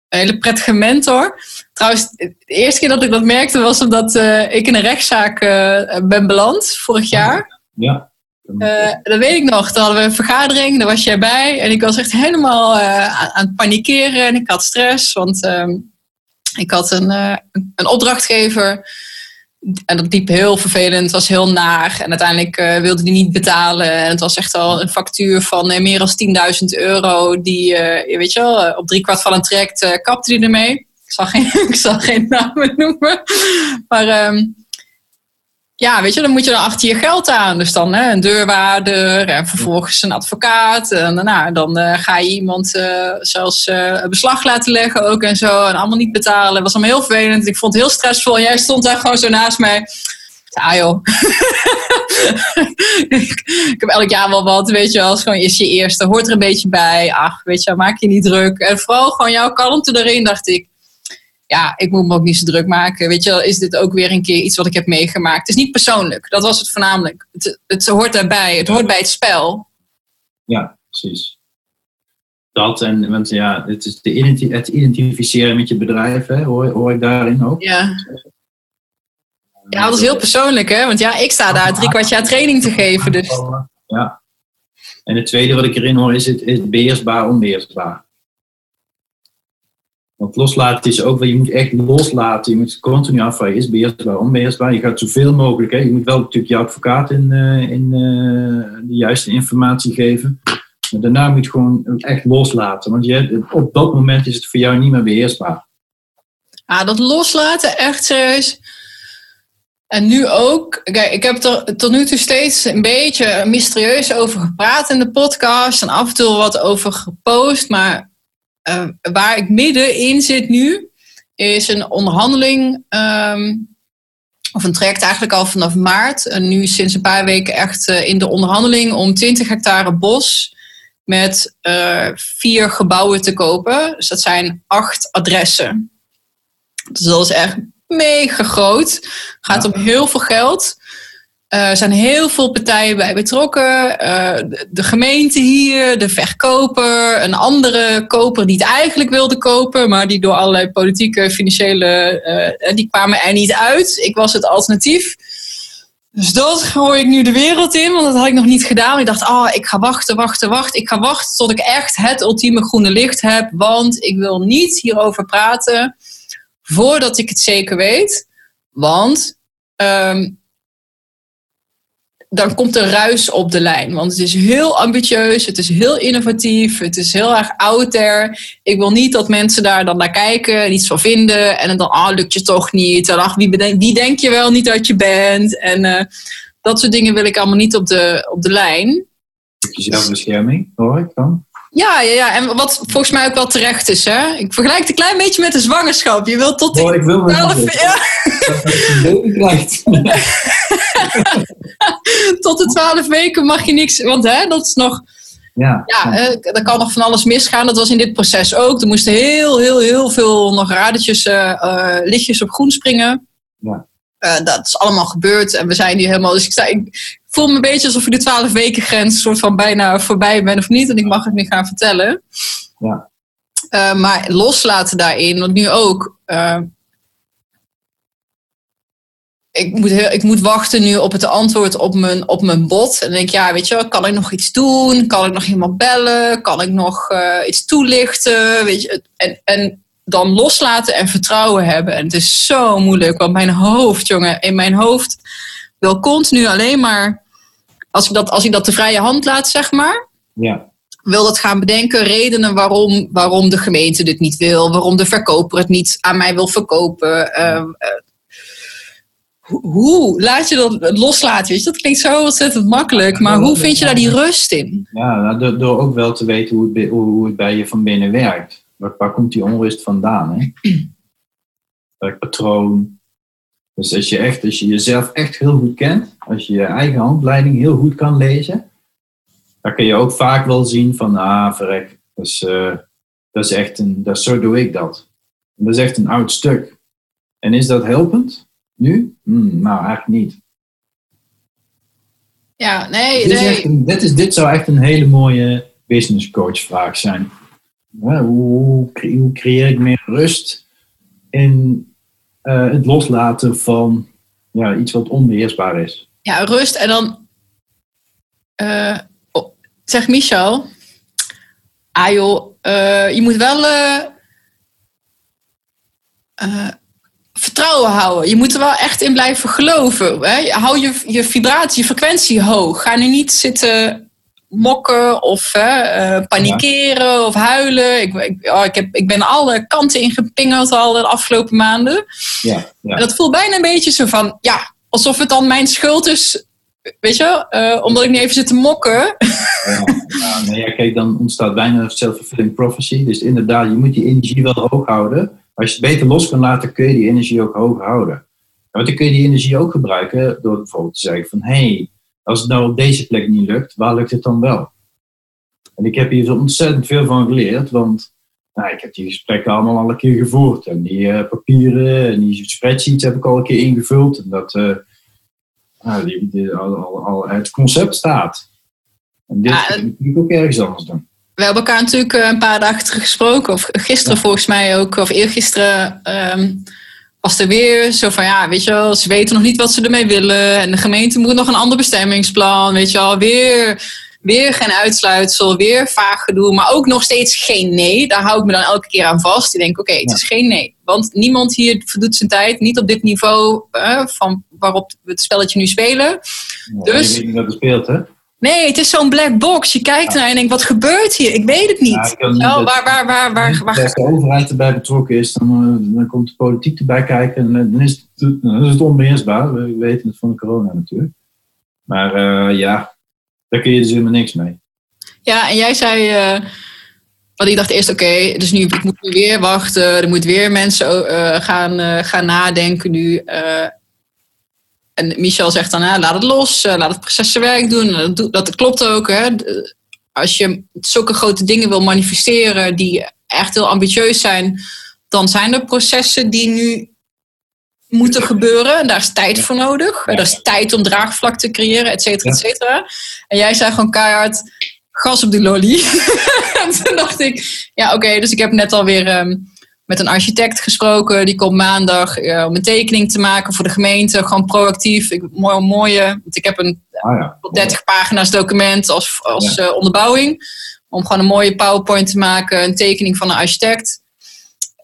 een hele prettige mentor. Trouwens, de eerste keer dat ik dat merkte was omdat uh, ik in een rechtszaak uh, ben beland vorig jaar. Ja. Uh, dat weet ik nog. Toen hadden we een vergadering, daar was jij bij. En ik was echt helemaal aan, aan, het panikeren en ik had stress. Want ehm, ik had een, een opdrachtgever en dat liep heel vervelend, het was heel naar. En uiteindelijk uh, wilde hij niet betalen. En het was echt al een factuur van uh, meer dan 10.000 euro. Die, uh, weet je wel, op drie kwart van een traject kapte hij ermee. Ik zal geen, ik zal geen namen noemen. Maar um, ja, weet je, dan moet je dan achter je geld aan. Dus dan hè, een deurwaarder en vervolgens een advocaat. En nou, dan uh, ga je iemand uh, zelfs uh, beslag laten leggen ook en zo. En allemaal niet betalen. Dat was allemaal heel vervelend. Ik vond het heel stressvol. Jij stond daar gewoon zo naast mij. Ah joh. ik heb elk jaar wel wat, weet je wel. Als gewoon is je eerste, hoort er een beetje bij. Ach, weet je, maak je niet druk. En vooral gewoon jouw kalmte erin, dacht ik ja, ik moet me ook niet zo druk maken. Weet je wel, is dit ook weer een keer iets wat ik heb meegemaakt? Het is niet persoonlijk, dat was het voornamelijk. Het, het hoort daarbij, het hoort bij het spel. Ja, precies. Dat en, want ja, het, is de het identificeren met je bedrijf, hè, hoor, hoor ik daarin ook. Ja. Ja, dat is heel persoonlijk, hè? Want ja, ik sta daar drie kwart jaar training te geven. Dus. Ja. En het tweede wat ik erin hoor is het is beheersbaar, onbeheersbaar. Want loslaten is ook wel, je moet echt loslaten. Je moet continu afvragen, is beheersbaar, onbeheersbaar. Je gaat zoveel mogelijk, hè. je moet wel natuurlijk je advocaat in, uh, in uh, de juiste informatie geven. Maar daarna moet je gewoon echt loslaten. Want je, op dat moment is het voor jou niet meer beheersbaar. Ah, dat loslaten, echt serieus. En nu ook, kijk, ik heb er tot nu toe steeds een beetje mysterieus over gepraat in de podcast. En af en toe wat over gepost. Maar uh, waar ik middenin zit nu, is een onderhandeling, um, of een traject eigenlijk al vanaf maart. En nu sinds een paar weken echt uh, in de onderhandeling om 20 hectare bos met uh, vier gebouwen te kopen. Dus dat zijn acht adressen. Dus dat is echt mega groot. Gaat ja. om heel veel geld. Er zijn heel veel partijen bij betrokken. Uh, de gemeente hier, de verkoper, een andere koper die het eigenlijk wilde kopen, maar die door allerlei politieke, financiële, uh, die kwamen er niet uit. Ik was het alternatief. Dus dat gooi ik nu de wereld in, want dat had ik nog niet gedaan. Ik dacht, oh, ik ga wachten, wachten, wachten. Ik ga wachten tot ik echt het ultieme groene licht heb, want ik wil niet hierover praten voordat ik het zeker weet. Want um, dan komt er ruis op de lijn. Want het is heel ambitieus, het is heel innovatief, het is heel erg out there. Ik wil niet dat mensen daar dan naar kijken en iets van vinden. En dan, ah, lukt je toch niet. En ach, wie, bedenk, wie denk je wel niet dat je bent? En uh, dat soort dingen wil ik allemaal niet op de, op de lijn. Zelfbescherming, hoor ik dan? Ja, ja, ja, en wat volgens mij ook wel terecht is. Hè? Ik vergelijk het een klein beetje met een zwangerschap. Je wilt tot die oh, ik wil 12... Ja. tot de twaalf weken mag je niks... Want hè, dat is nog... Ja, ja er kan nog van alles misgaan. Dat was in dit proces ook. Er moesten heel, heel, heel veel nog radertjes, uh, uh, lichtjes op groen springen. Ja. Uh, dat is allemaal gebeurd en we zijn nu helemaal. Dus ik, sta, ik voel me een beetje alsof ik de 12 weken grens soort van bijna voorbij ben of niet. En ik mag het nu gaan vertellen. Ja. Uh, maar loslaten daarin, want nu ook. Uh, ik moet, heel, ik moet wachten nu op het antwoord op mijn, op mijn bot. En dan denk ik, ja, weet je, kan ik nog iets doen? Kan ik nog iemand bellen? Kan ik nog uh, iets toelichten? Weet je, en, en dan loslaten en vertrouwen hebben. En het is zo moeilijk, want mijn hoofd, jongen, in mijn hoofd wil continu alleen maar, als ik dat, als ik dat de vrije hand laat, zeg maar. Ja. wil dat gaan bedenken. Redenen waarom, waarom de gemeente dit niet wil. Waarom de verkoper het niet aan mij wil verkopen. Eh, hoe laat je dat loslaten? Weet je? Dat klinkt zo ontzettend makkelijk. Maar hoe vind je daar die rust in? Ja, nou, door, door ook wel te weten hoe het, hoe het bij je van binnen werkt. Waar, waar komt die onrust vandaan? Hè? Welk patroon? Dus als je, echt, als je jezelf echt heel goed kent, als je je eigen handleiding heel goed kan lezen, dan kun je ook vaak wel zien van, ah, verrek, dat is, uh, dat is echt een, dat, zo doe ik dat. dat is echt een oud stuk. En is dat helpend nu? Hmm, nou, eigenlijk niet. Ja, nee. Dit, nee. Is een, dit, is, dit zou echt een hele mooie business coach vraag zijn. Hoe, hoe creëer ik meer rust in uh, het loslaten van ja, iets wat onbeheersbaar is? Ja, rust en dan uh, zegt Michel, ah joh, uh, je moet wel vertrouwen houden. Je moet er wel echt in blijven geloven. Hè? Hou je, je vibratie, je frequentie hoog. Ga nu niet zitten mokken of uh, panikeren of huilen. Ik, ik, oh, ik, heb, ik ben alle kanten ingepingeld al de afgelopen maanden. Ja, ja. En dat voelt bijna een beetje zo van, ja, alsof het dan mijn schuld is. Weet je, uh, omdat ik niet even zit te mokken. Ja, nee, kijk, dan ontstaat bijna self-fulfilling prophecy. Dus inderdaad, je moet die energie wel hoog houden. Als je het beter los kan laten, kun je die energie ook hoog houden. Want dan kun je die energie ook gebruiken door bijvoorbeeld te zeggen van... hé, hey, als het nou op deze plek niet lukt, waar lukt het dan wel? En ik heb hier zo ontzettend veel van geleerd, want nou, ik heb die gesprekken allemaal al een keer gevoerd. En die uh, papieren en die spreadsheets heb ik al een keer ingevuld. En dat uh, nou, die, die, al, al, al, het concept staat. En dit ja, ik ook ergens anders doen. We hebben elkaar natuurlijk eh, een paar dagen terug gesproken, of gisteren ja. volgens mij ook, of eergisteren. Um, was er weer zo van, ja, weet je wel, ze weten nog niet wat ze ermee willen. En de gemeente moet nog een ander bestemmingsplan, weet je wel. Weer, weer geen uitsluitsel, weer vaag gedoe, maar ook nog steeds geen nee. Daar hou ik me dan elke keer aan vast. Ik denk, oké, okay, het is geen nee. Want niemand hier verdoet zijn tijd, niet op dit niveau uh, van waarop we het spelletje nu spelen. Ja, dus, je weet niet wat speelt, hè? Nee, het is zo'n black box. Je kijkt ja. naar en denkt, wat gebeurt hier? Ik weet het niet. Ja, nou, waar, waar, waar, waar, waar, Als de overheid erbij betrokken is, dan, uh, dan komt de politiek erbij kijken. En uh, dan is het, dan is het onbeheersbaar. We weten het van de corona natuurlijk. Maar uh, ja, daar kun je dus helemaal niks mee. Ja, en jij zei... want ik dacht eerst, oké, okay, dus nu ik moet nu weer wachten. Er moet weer mensen gaan, gaan nadenken nu. En Michel zegt dan, laat het los, laat het proces zijn werk doen. Dat, dat klopt ook. Hè. Als je zulke grote dingen wil manifesteren die echt heel ambitieus zijn, dan zijn er processen die nu moeten gebeuren. En daar is tijd voor nodig. Er is tijd om draagvlak te creëren, et cetera, et cetera. En jij zei gewoon keihard, gas op die lolly. en toen dacht ik, ja oké, dus ik heb net alweer... Um, met een architect gesproken. Die komt maandag uh, om een tekening te maken voor de gemeente. Gewoon proactief. Ik, mooi, mooie, want ik heb een ah, ja. 30 pagina's document als, als ja. uh, onderbouwing. Om gewoon een mooie PowerPoint te maken. Een tekening van een architect.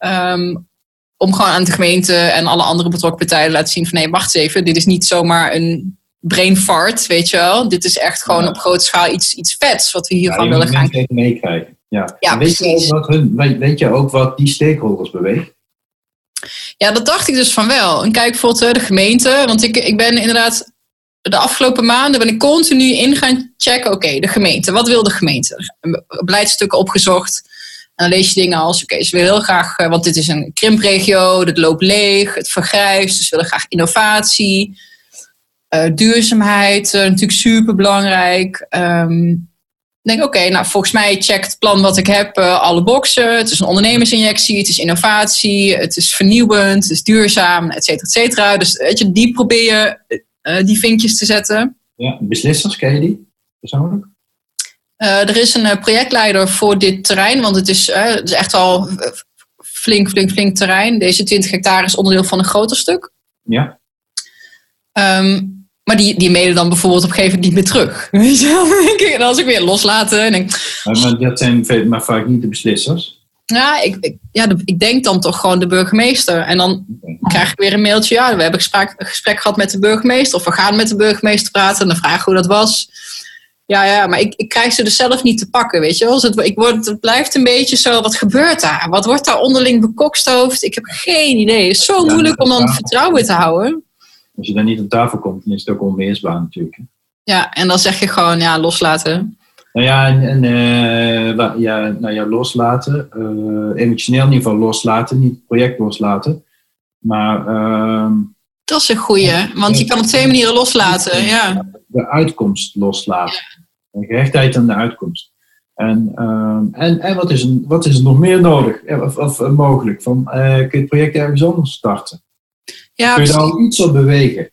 Um, om gewoon aan de gemeente en alle andere betrokken partijen te laten zien van nee, wacht eens even. Dit is niet zomaar een brain fart, weet je wel. Dit is echt gewoon ja. op grote schaal iets, iets vets wat we hiervan willen gaan. meekrijgen. Ja, ja weet, je ook wat hun, weet je ook wat die stakeholders beweegt? Ja, dat dacht ik dus van wel. En kijk bijvoorbeeld de gemeente. Want ik, ik ben inderdaad de afgelopen maanden ben ik continu in gaan checken. Oké, okay, de gemeente. Wat wil de gemeente? Beleidstukken opgezocht. En dan lees je dingen als, oké, okay, ze willen heel graag, want dit is een krimpregio, het loopt leeg, het vergrijst, dus ze willen graag innovatie, uh, duurzaamheid, uh, natuurlijk super belangrijk. Um, denk, oké, okay, nou volgens mij checkt het plan wat ik heb uh, alle boxen. Het is een ondernemersinjectie, het is innovatie, het is vernieuwend, het is duurzaam, et cetera, et cetera. Dus weet je, die probeer je, uh, die vinkjes te zetten. Ja, beslissers, ken je die persoonlijk? Uh, er is een projectleider voor dit terrein, want het is, het is echt al flink, flink, flink terrein. Deze 20 hectare is onderdeel van een groter stuk. Ja. Um, maar die, die mailen dan bijvoorbeeld op een gegeven moment niet meer terug. Weet je wel? En als ik weer loslaten. En denk, maar, maar dat zijn maar vaak niet de beslissers. Ja, ik, ik, ja, de, ik denk dan toch gewoon de burgemeester. En dan okay. krijg ik weer een mailtje. Ja, we hebben gesprek, een gesprek gehad met de burgemeester. Of we gaan met de burgemeester praten. En dan vragen hoe dat was. Ja, ja, maar ik, ik krijg ze dus zelf niet te pakken, weet je wel. Dus het, ik word, het blijft een beetje zo, wat gebeurt daar? Wat wordt daar onderling bekokstoofd? Ik heb geen idee. Het is zo moeilijk om dan vertrouwen te houden. Als je dan niet op tafel komt, dan is het ook onweersbaar natuurlijk. Ja, en dan zeg je gewoon, ja, loslaten. Nou ja, en, en uh, ja, nou ja, loslaten. Uh, emotioneel niveau loslaten, niet het project loslaten. Maar... Uh, dat is een goeie, want je kan op twee manieren loslaten, ja. De uitkomst loslaten. Ja. Gehechtheid aan de uitkomst. En, ehm, en, en wat, is er, wat is er nog meer nodig of, of mogelijk? Van, kun je het project ergens anders starten? Ja, kun je daar iets op bewegen?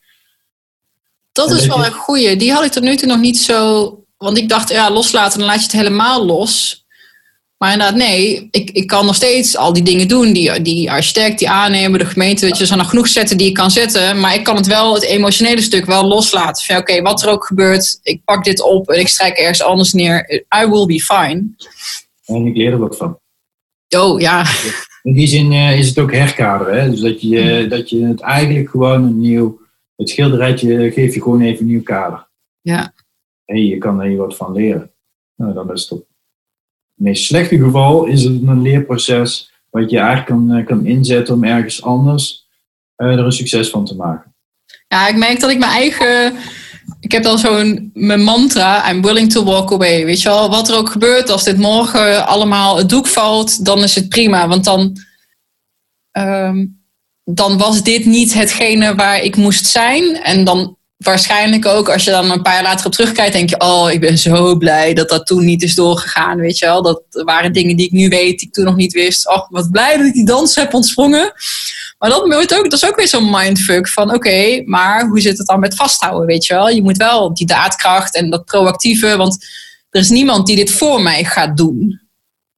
Dat is wel een goeie. Die had ik tot nu toe nog niet zo want ik dacht, ja, loslaten, dan laat je het helemaal los. Maar inderdaad, nee, ik, ik kan nog steeds al die dingen doen. Die, die architect, die aannemer, de gemeente. Weet je, er zijn nog genoeg zetten die ik kan zetten. Maar ik kan het wel, het emotionele stuk, wel loslaten. Van oké, wat er ook gebeurt, ik pak dit op en ik strijk ergens anders neer. I will be fine. En ik leer er wat van. Oh, ja. In die zin uh, is het ook herkaderen. Hè? Dus dat je, uh, dat je het eigenlijk gewoon een nieuw... Het schilderijtje geef je gewoon even een nieuw kader. Ja hey, je kan hier wat van leren. Nou, dan is het op het meest slechte geval is het een leerproces wat je eigenlijk kan, eh, kan inzetten om ergens anders uh, er een succes van te maken. Ja, ik merk dat ik mijn eigen. Ik heb dan zo'n mijn mantra, I'm willing to walk away. Weet je wel, wat er ook gebeurt, als dit morgen allemaal het doek valt, dan is het prima. Want dan, um, dan was dit niet hetgene waar ik moest zijn. En dan waarschijnlijk ook, als je dan een paar jaar later op terugkijkt, denk je, oh, ik ben zo blij dat dat toen niet is doorgegaan, weet je wel. Dat waren dingen die ik nu weet, die ik toen nog niet wist. Oh, wat blij dat ik die dans heb ontsprongen. Maar dat, wordt ook, dat is ook weer zo'n mindfuck van, oké, maar hoe zit het dan met vasthouden, weet je wel. Je moet wel die daadkracht en dat proactieve, want er is niemand die dit voor mij gaat doen.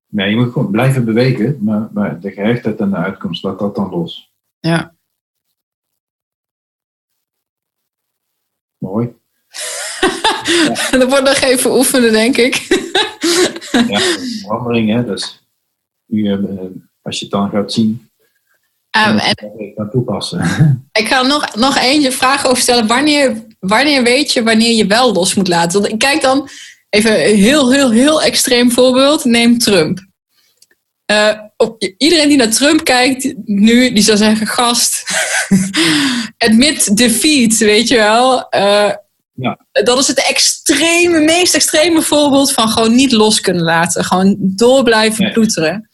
Nee, je moet gewoon blijven bewegen, maar, maar de gehechtheid en de uitkomst, laat dat dan los. Ja. Mooi. ja. Dat wordt nog even oefenen, denk ik. ja, verandering, hè. Dus nu, uh, als je het dan gaat zien, um, en, toepassen. Ik ga nog, nog eentje vragen over stellen. Wanneer, wanneer weet je wanneer je wel los moet laten? Want ik kijk dan even een heel, heel, heel extreem voorbeeld. Neem Trump. Uh, op, iedereen die naar Trump kijkt nu, die zou zeggen: gast, admit defeat, weet je wel. Uh, ja. Dat is het extreme, meest extreme voorbeeld van gewoon niet los kunnen laten. Gewoon door blijven nee. ploeteren.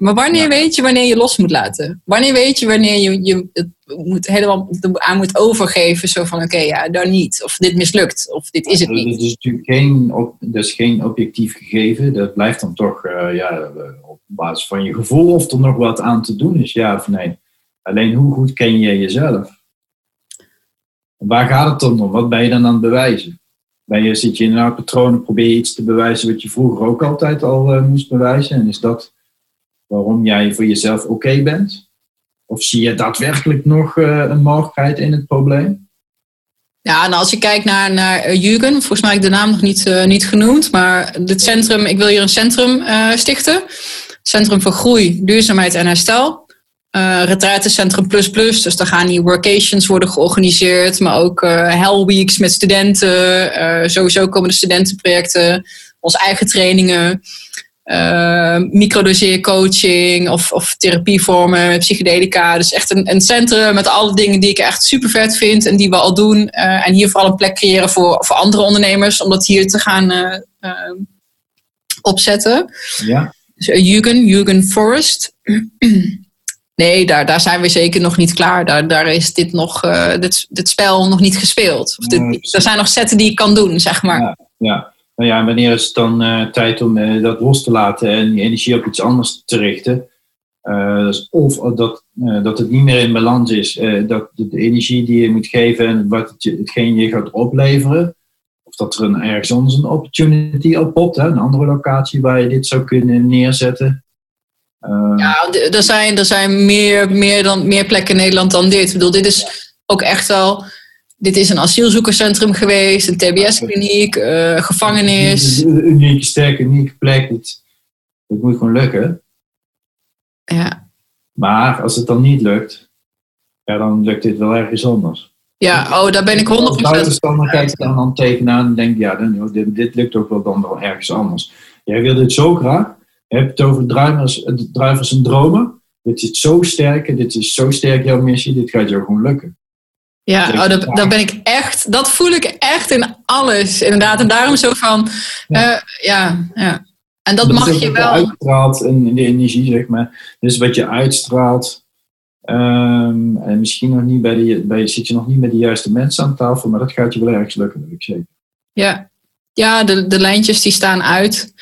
Maar wanneer weet je wanneer je los moet laten? Wanneer weet je wanneer je, je het moet helemaal aan moet overgeven? Zo van, oké, ja, dan niet. Of dit mislukt. Of dit is het niet. Dat is natuurlijk geen, dat is geen objectief gegeven. Dat blijft dan toch uh, ja, op basis van je gevoel of er nog wat aan te doen is, ja of nee. Alleen hoe goed ken je jezelf? Waar gaat het dan om? Wat ben je dan aan het bewijzen? Ben je, zit je in een patroon probeer je iets te bewijzen wat je vroeger ook altijd al uh, moest bewijzen? En is dat waarom jij voor jezelf oké bent? Of zie je daadwerkelijk nog uh, een mogelijkheid in het probleem? Ja, nou als je kijkt naar, naar uh, Jugend, volgens mij heb ik de naam nog niet, uh, niet genoemd, maar dit centrum, ik wil hier een centrum stichten. Centrum voor Groei, Duurzaamheid en Herstel. Uh, Retraitecentrum Plus Plus, dus daar gaan hier workations worden georganiseerd, maar ook Hell Weeks met studenten. sowieso komen de studentenprojecten, onze eigen trainingen uh, microdoseercoaching of, of therapievormen, psychedelica. Dus echt een, een centrum met alle dingen die ik echt super vet vind en die we al doen. Uh, en hier vooral een plek creëren voor, voor andere ondernemers om dat hier te gaan uh, opzetten. Ja. Dus Jugend, Jugend Forest. Nee, daar, daar zijn we zeker nog niet klaar. Daar, daar is dit, nog, dit, dit spel nog niet gespeeld. Of dit, er zijn nog zetten die ik kan doen, zeg maar. Ja, ja nou ja, wanneer is het dan uh, tijd om uh, dat los te laten en die energie op iets anders te richten? Uh, dus of dat, dat het niet meer in balans is, dat de, de, energie die je moet geven en wat het, hetgeen je gaat opleveren, of dat er een, ergens anders een opportunity oppopt, hè, een andere locatie waar je dit zou kunnen neerzetten. ja, er zijn, er zijn meer, meer, dan, meer plekken in Nederland dan dit. Ik bedoel, dit is ook echt wel dit is een asielzoekerscentrum geweest, een TBS-kliniek, uh, gevangenis. Een unieke, sterke, unieke plek. Het moet gewoon lukken. Ja. Maar als het dan niet lukt, ja, dan lukt dit wel ergens anders. Ja, oh, daar ben ik 100% Als buitenstander kijkt dan, dan tegenaan en denkt, ja, dan, dit, dit lukt ook wel dan wel ergens anders. Jij wil dit zo graag. Je hebt het over druivers, druivers en dromen. Dit is zo sterk, dit is zo sterk jouw missie, dit gaat jou gewoon lukken. Ja, oh, dat, dat ben ik echt, dat voel ik echt in alles, inderdaad. En daarom zo van, ja, uh, ja, ja. En dat, mag je wel. uitstraalt in de energie, zeg maar. Dus wat je uitstraalt. Um, en misschien nog niet bij de, bij, zit je nog niet met de juiste mensen aan tafel, maar dat gaat je wel ergens lukken, dat ik zeker. Ja, ja de, de lijntjes die staan uit.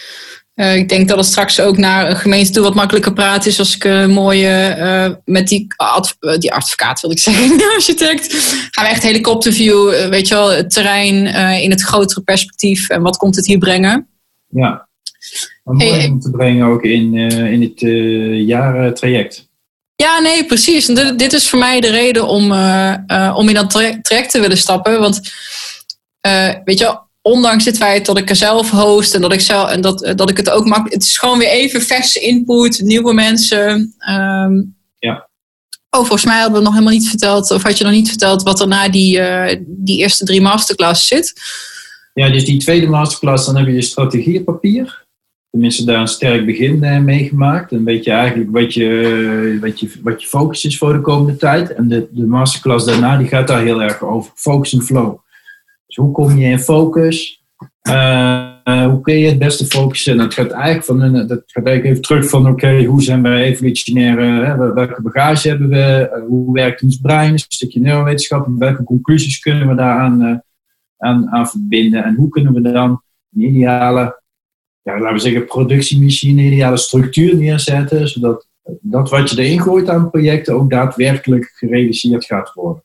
Uh, ik denk dat het straks ook naar een gemeente toe wat makkelijker praten is als ik een mooie uh, met die, adv die advocaat wil ik zeggen, architect. Gaan we echt helikopterview, weet je wel, het terrein in het grotere perspectief en wat komt het hier brengen? Ja, maar mooi hey, om te brengen ook in, in het jarentraject. Ja, nee, precies. Dit, dit, is voor mij de reden om, om in dat traject te willen stappen. Want weet je, ondanks het feit dat ik er zelf host en dat ik, zelf, en dat, dat ik het ook makkelijk. Het is gewoon weer even verse input, nieuwe mensen. Um, ja. Oh, volgens mij hadden we nog helemaal niet verteld, of had je nog niet verteld wat er na die, uh, die eerste drie masterclasses zit? Ja, dus die tweede masterclass, dan heb je je strategiepapier. Tenminste, daar een sterk begin uh, meegemaakt. Een beetje eigenlijk wat je, wat, je, wat je focus is voor de komende tijd. En de, de masterclass daarna, die gaat daar heel erg over. Focus en flow. Dus hoe kom je in focus? Uh, hoe kun je het beste focussen? En dat gaat eigenlijk, van dat gaat eigenlijk even terug van oké, hoe zijn wij evolutionair, hè, welke bagage hebben we, uh, hoe werkt ons brein, een stukje neurowetenschap, en welke conclusies kunnen we daaraan uh, aan, aan verbinden en hoe kunnen we dan een ideale, ja, laten we zeggen, productiemachine, ideale structuur neerzetten, zodat dat wat je erin gooit aan projecten ook daadwerkelijk gerealiseerd gaat worden.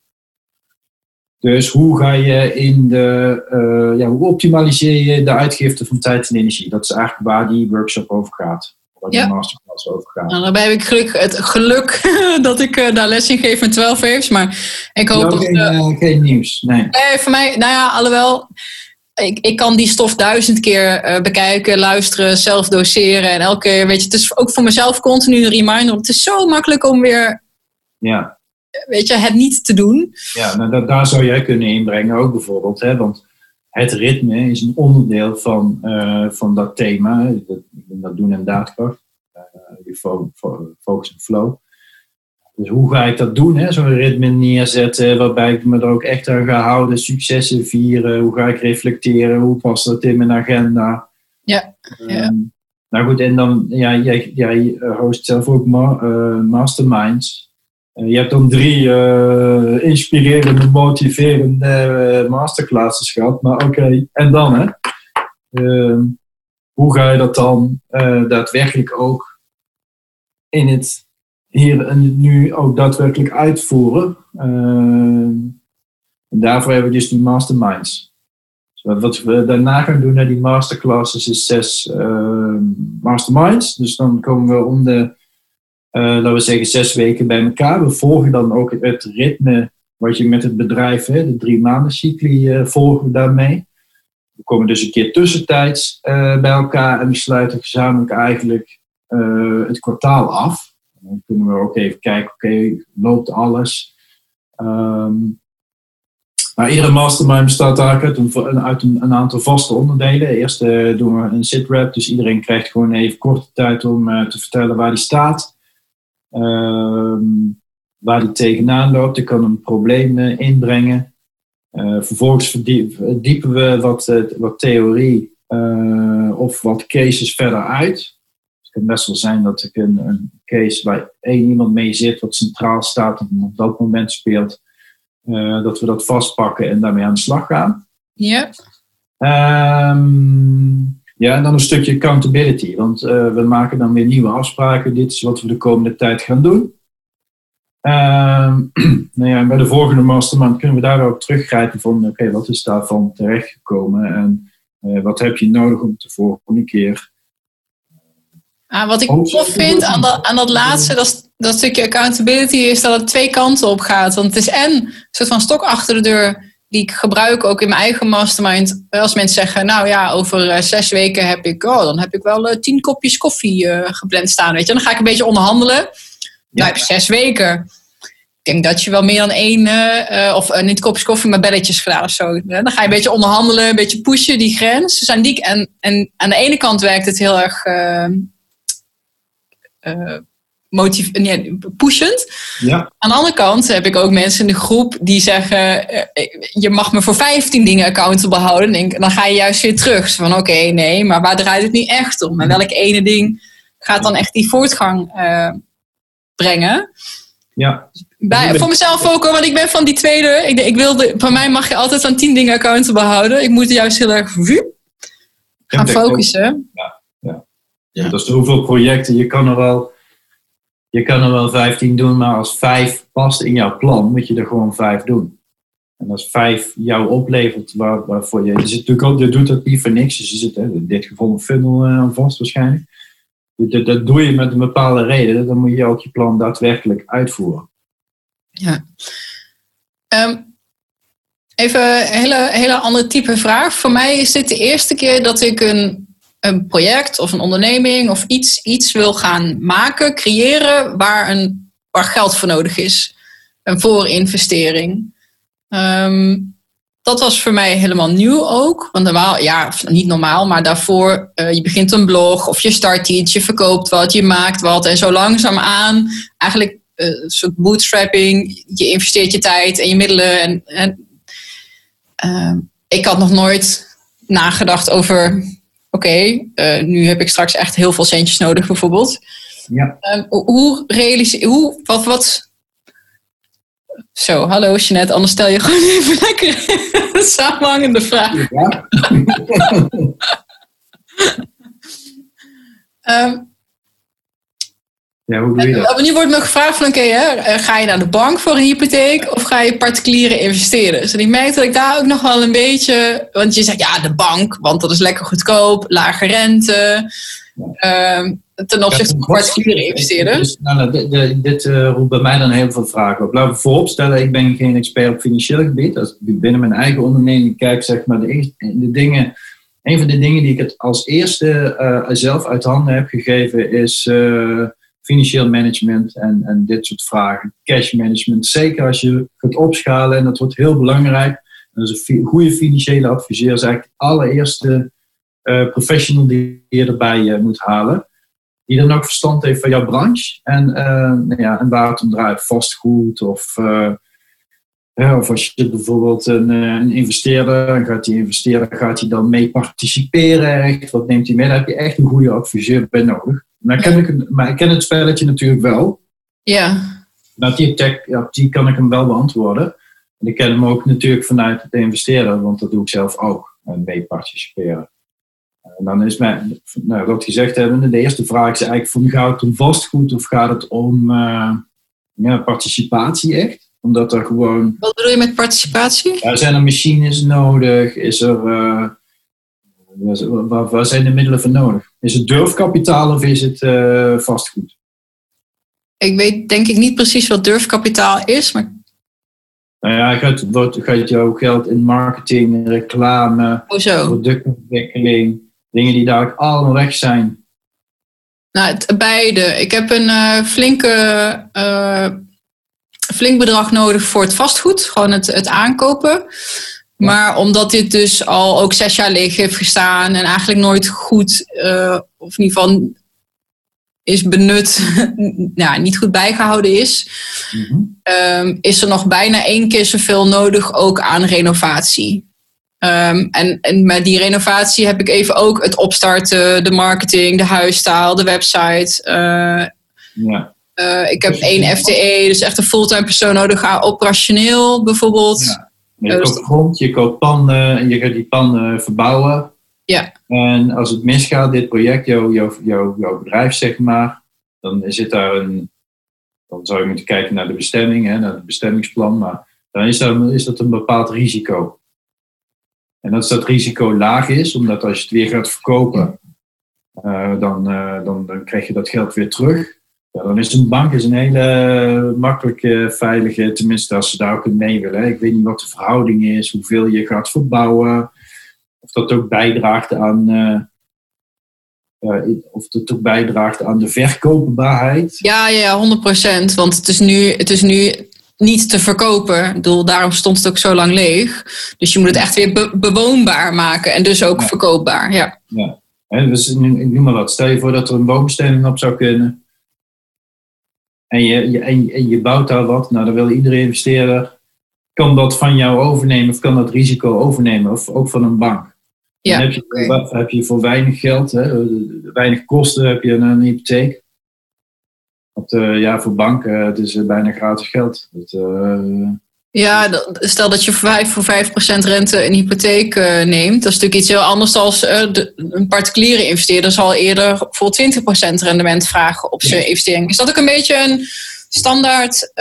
Dus hoe ga je in de, uh, ja, hoe optimaliseer je de uitgifte van tijd en energie? Dat is eigenlijk waar die workshop over gaat. Waar die masterclass over gaat. Nou, dan heb ik geluk, het geluk dat ik uh, daar les in geef met 12 waves. Maar ik hoop dat... Geen, uh, geen nieuws, nee. Nee, voor mij, nou ja, alhoewel... Ik, ik kan die stof duizend keer bekijken, luisteren, zelf doseren. En elke keer, weet je, het is ook voor mezelf continu een reminder. Het is zo makkelijk om weer ja weet je, het niet te doen. Ja, nou, dat, daar zou jij kunnen inbrengen ook bijvoorbeeld. Hè? Want het ritme is een onderdeel van, uh, van dat thema. Dat, dat doen en daadkracht. Uh, fo fo focus en flow. Dus hoe ga ik dat doen? Zo'n ritme neerzetten waarbij ik me er ook echt aan ga houden. Successen vieren. Hoe ga ik reflecteren? Hoe past dat in mijn agenda? Ja. ja. Um, nou goed, en dan, ja, jij, jij host zelf ook ma uh, masterminds. Eh, je hebt dan drie uh, inspirerende, motiverende uh, masterclasses gehad. Maar oké, en dan hè? Uh, hoe ga je dat dan daadwerkelijk ook in het hier en nu ook daadwerkelijk uitvoeren? en daarvoor hebben we dus die masterminds. Dus wat we daarna gaan doen naar die masterclasses is zes masterminds. Dus dan komen we om de uh, laten we zeggen, zes weken bij elkaar. We volgen dan ook het ritme wat je met het bedrijf, hè, de drie maanden cycli, uh, volgen daarmee. We komen dus een keer tussentijds uh, bij elkaar en we sluiten gezamenlijk eigenlijk het kwartaal af. Dan kunnen we ook even kijken, oké, loopt alles? Um, iedere mastermind bestaat eigenlijk uit, een, uit een, aantal vaste onderdelen. Eerst doen we een sit-rep, dus iedereen krijgt gewoon even korte tijd om te vertellen waar hij staat. Ehm, waar die tegenaan loopt. Ik kan een probleem uh, inbrengen. Uh, vervolgens verdiepen we wat, uh, wat theorie of wat cases verder uit. Het kan best wel zijn dat ik een, een, case waar één iemand mee zit, wat centraal staat en op dat moment speelt, dat we dat vastpakken en daarmee aan de slag gaan. Ja. Um, ja, en dan een stukje accountability. Want uh, we maken dan weer nieuwe afspraken. Dit is wat we de komende tijd gaan doen. Uh, nou ja, bij de volgende mastermind kunnen we daar ook teruggrijpen van... oké, okay, wat is daarvan terechtgekomen? En uh, wat heb je nodig om de volgende keer... Ah, wat ik tof vind aan dat, aan dat laatste, dat, dat stukje accountability... is dat het twee kanten op gaat. Want het is en een soort van stok achter de deur die ik gebruik ook in mijn eigen mastermind. Als mensen zeggen, nou ja, over uh, zes weken heb ik, oh, dan heb ik wel uh, tien kopjes koffie uh, gepland staan. Weet je, dan ga ik een beetje onderhandelen. Ja. Nou, heb je zes weken. denk dat je wel meer dan één, uh, of niet kopjes koffie, maar belletjes gedaan of zo. Dan ga je een beetje onderhandelen, een beetje pushen, die grens. Dus aan, die, en, en aan de ene kant werkt het heel erg motiv nee, pushend. Ja. Aan de andere kant heb ik ook mensen in de groep die zeggen: Je mag me voor 15 dingen accountable houden. En dan ga je juist weer terug. van oké, nee, maar waar draait het nu echt om? En welk ene ding gaat dan echt die voortgang brengen? Ja. Bij, voor mezelf ook, want ik ben van die tweede. Ik, ik wilde, voor mij mag je altijd aan tien dingen accountable houden. Ik moet juist heel erg gaan focussen. Ja, ja. ja. Dat is hoeveel projecten. Je kan er wel, je kan er wel vijftien doen, maar als vijf past in jouw plan, moet je er gewoon vijf doen. En als vijf jou oplevert waar, waarvoor je. Je, zit natuurlijk ook, je doet dat niet voor niks. Dus je zit in dit geval een funnel uh, vast waarschijnlijk. Dat, doe je met een bepaalde reden. Dan moet je ook je plan daadwerkelijk uitvoeren. Ja. Um, even een hele, hele andere type vraag. Voor mij is dit de eerste keer dat ik een, een project of een onderneming of iets, iets wil gaan maken, creëren, waar, een, waar geld voor nodig is. Een voorinvestering. Um, dat was voor mij helemaal nieuw ook. Want normaal, ja, niet normaal, maar daarvoor, uh, je begint een blog of je start iets, je verkoopt wat, je maakt wat. En zo langzaamaan, eigenlijk uh, een soort bootstrapping, je investeert je tijd en je middelen. En, en uh, ik had nog nooit nagedacht over, oké, okay, nu heb ik straks echt heel veel centjes nodig bijvoorbeeld. Ja. Ehm, hoe realiseer, hoe, wat, wat, zo, hallo Jeanette, anders stel je gewoon even lekker een samenhangende vraag. Ja. um, ja, hoe doe je dat? Nu wordt me gevraagd van, oké, okay, ga je naar de bank voor een hypotheek of ga je particuliere investeren? Dus ik merk dat ik daar ook nog wel een beetje, want je zegt ja, de bank, want dat is lekker goedkoop, lage rente. Ja. Um, ten opzichte van particuliere investeerders? nou, nou, dit, dit uh, roept bij mij dan heel veel vragen op. Laten we vooropstellen, ik ben geen expert op financieel gebied. Als ik binnen mijn eigen onderneming kijk, zeg maar, de, de dingen, een van de dingen die ik het als eerste uh, zelf uit handen heb gegeven is uh, financieel management en, en dit soort vragen. Cash management, zeker als je gaat opschalen en dat wordt heel belangrijk. Dus een goede financiële adviseur is eigenlijk de allereerste professional die je erbij moet halen die dan ook verstand heeft van jouw branche. En, uh, nou ja, en waar het om draait, vastgoed of, ja, of als je bijvoorbeeld een, eh, een investeerder, gaat die investeerder gaat hij dan mee participeren? Wat neemt hij mee? Daar heb je echt een goede adviseur bij nodig. Ken ik, maar ik ken het spelletje natuurlijk wel. Ja. Nou, die, tech, ja, die kan ik hem wel beantwoorden. En ik ken hem ook natuurlijk vanuit de investeerder, want dat doe ik zelf ook, mee participeren. En dan is mijn, nou, wat gezegd hebben, de eerste vraag is eigenlijk van gaat het om vastgoed of gaat het om uh, ja, participatie echt? Omdat er gewoon... Wat bedoel je met participatie? Ja, zijn er machines nodig? Is er, uh, waar, waar, zijn de middelen voor nodig? Is het durfkapitaal of is het uh, vastgoed? Ik weet denk ik niet precies wat durfkapitaal is, maar... Nou ja, gaat, gaat jouw geld in marketing, reclame, oh productontwikkeling dingen die daar allemaal weg zijn? Nou, het, beide. Ik heb een uh, flinke, uh, flink bedrag nodig voor het vastgoed, gewoon het, het aankopen. Maar omdat dit dus al ook zes jaar leeg heeft gestaan en eigenlijk nooit goed, uh, of in ieder geval is benut, nou, niet goed bijgehouden is, mm-hmm. um, is er nog bijna één keer zoveel nodig ook aan renovatie. Um, en, en met die renovatie heb ik even ook het opstarten, de marketing, de huisstaal, de website. Uh, ja. Uh, ik heb één FTE, dus echt een fulltime persoon nodig, operationeel bijvoorbeeld. Ja. Je koopt grond, je koopt panden en je gaat die panden verbouwen. Ja. En als het misgaat, dit project, jouw, bedrijf zeg maar, dan zit daar een. Dan zou je moeten kijken naar de bestemming, hè, naar het bestemmingsplan, maar dan is, daar, is dat een bepaald risico. En als dat risico laag is, omdat als je het weer gaat verkopen, uh, dan, uh, dan, dan krijg je dat geld weer terug. Ja, dan is een bank is een hele makkelijke, veilige, tenminste als ze daar ook in mee willen. Ik weet niet wat de verhouding is, hoeveel je gaat verbouwen, of dat ook bijdraagt aan, uh, of dat ook bijdraagt aan de verkoopbaarheid. Ja, ja, 100%. Want het is nu, het is nu niet te verkopen. Ik bedoel, daarom stond het ook zo lang leeg. Dus je moet het echt weer bewoonbaar maken en dus ook verkoopbaar. Ja. ja. En dus, ik noem maar wat. Stel je voor dat er een boomstelling op zou kunnen. En je, je, en je bouwt daar wat. Nou, dan wil iedere investeerder. Kan dat van jou overnemen of kan dat risico overnemen? Of ook van een bank. Ja, dan heb je, heb je voor weinig geld, hè, weinig kosten, heb je een hypotheek. Want, uh, ja, voor banken, het is bijna gratis geld. Dat, uh, ja, stel dat je voor 5, voor 5% rente een hypotheek uh, neemt. Dat is natuurlijk iets heel anders dan een particuliere investeerder zal eerder voor 20% rendement vragen op zijn investering. Is dat ook een beetje een standaard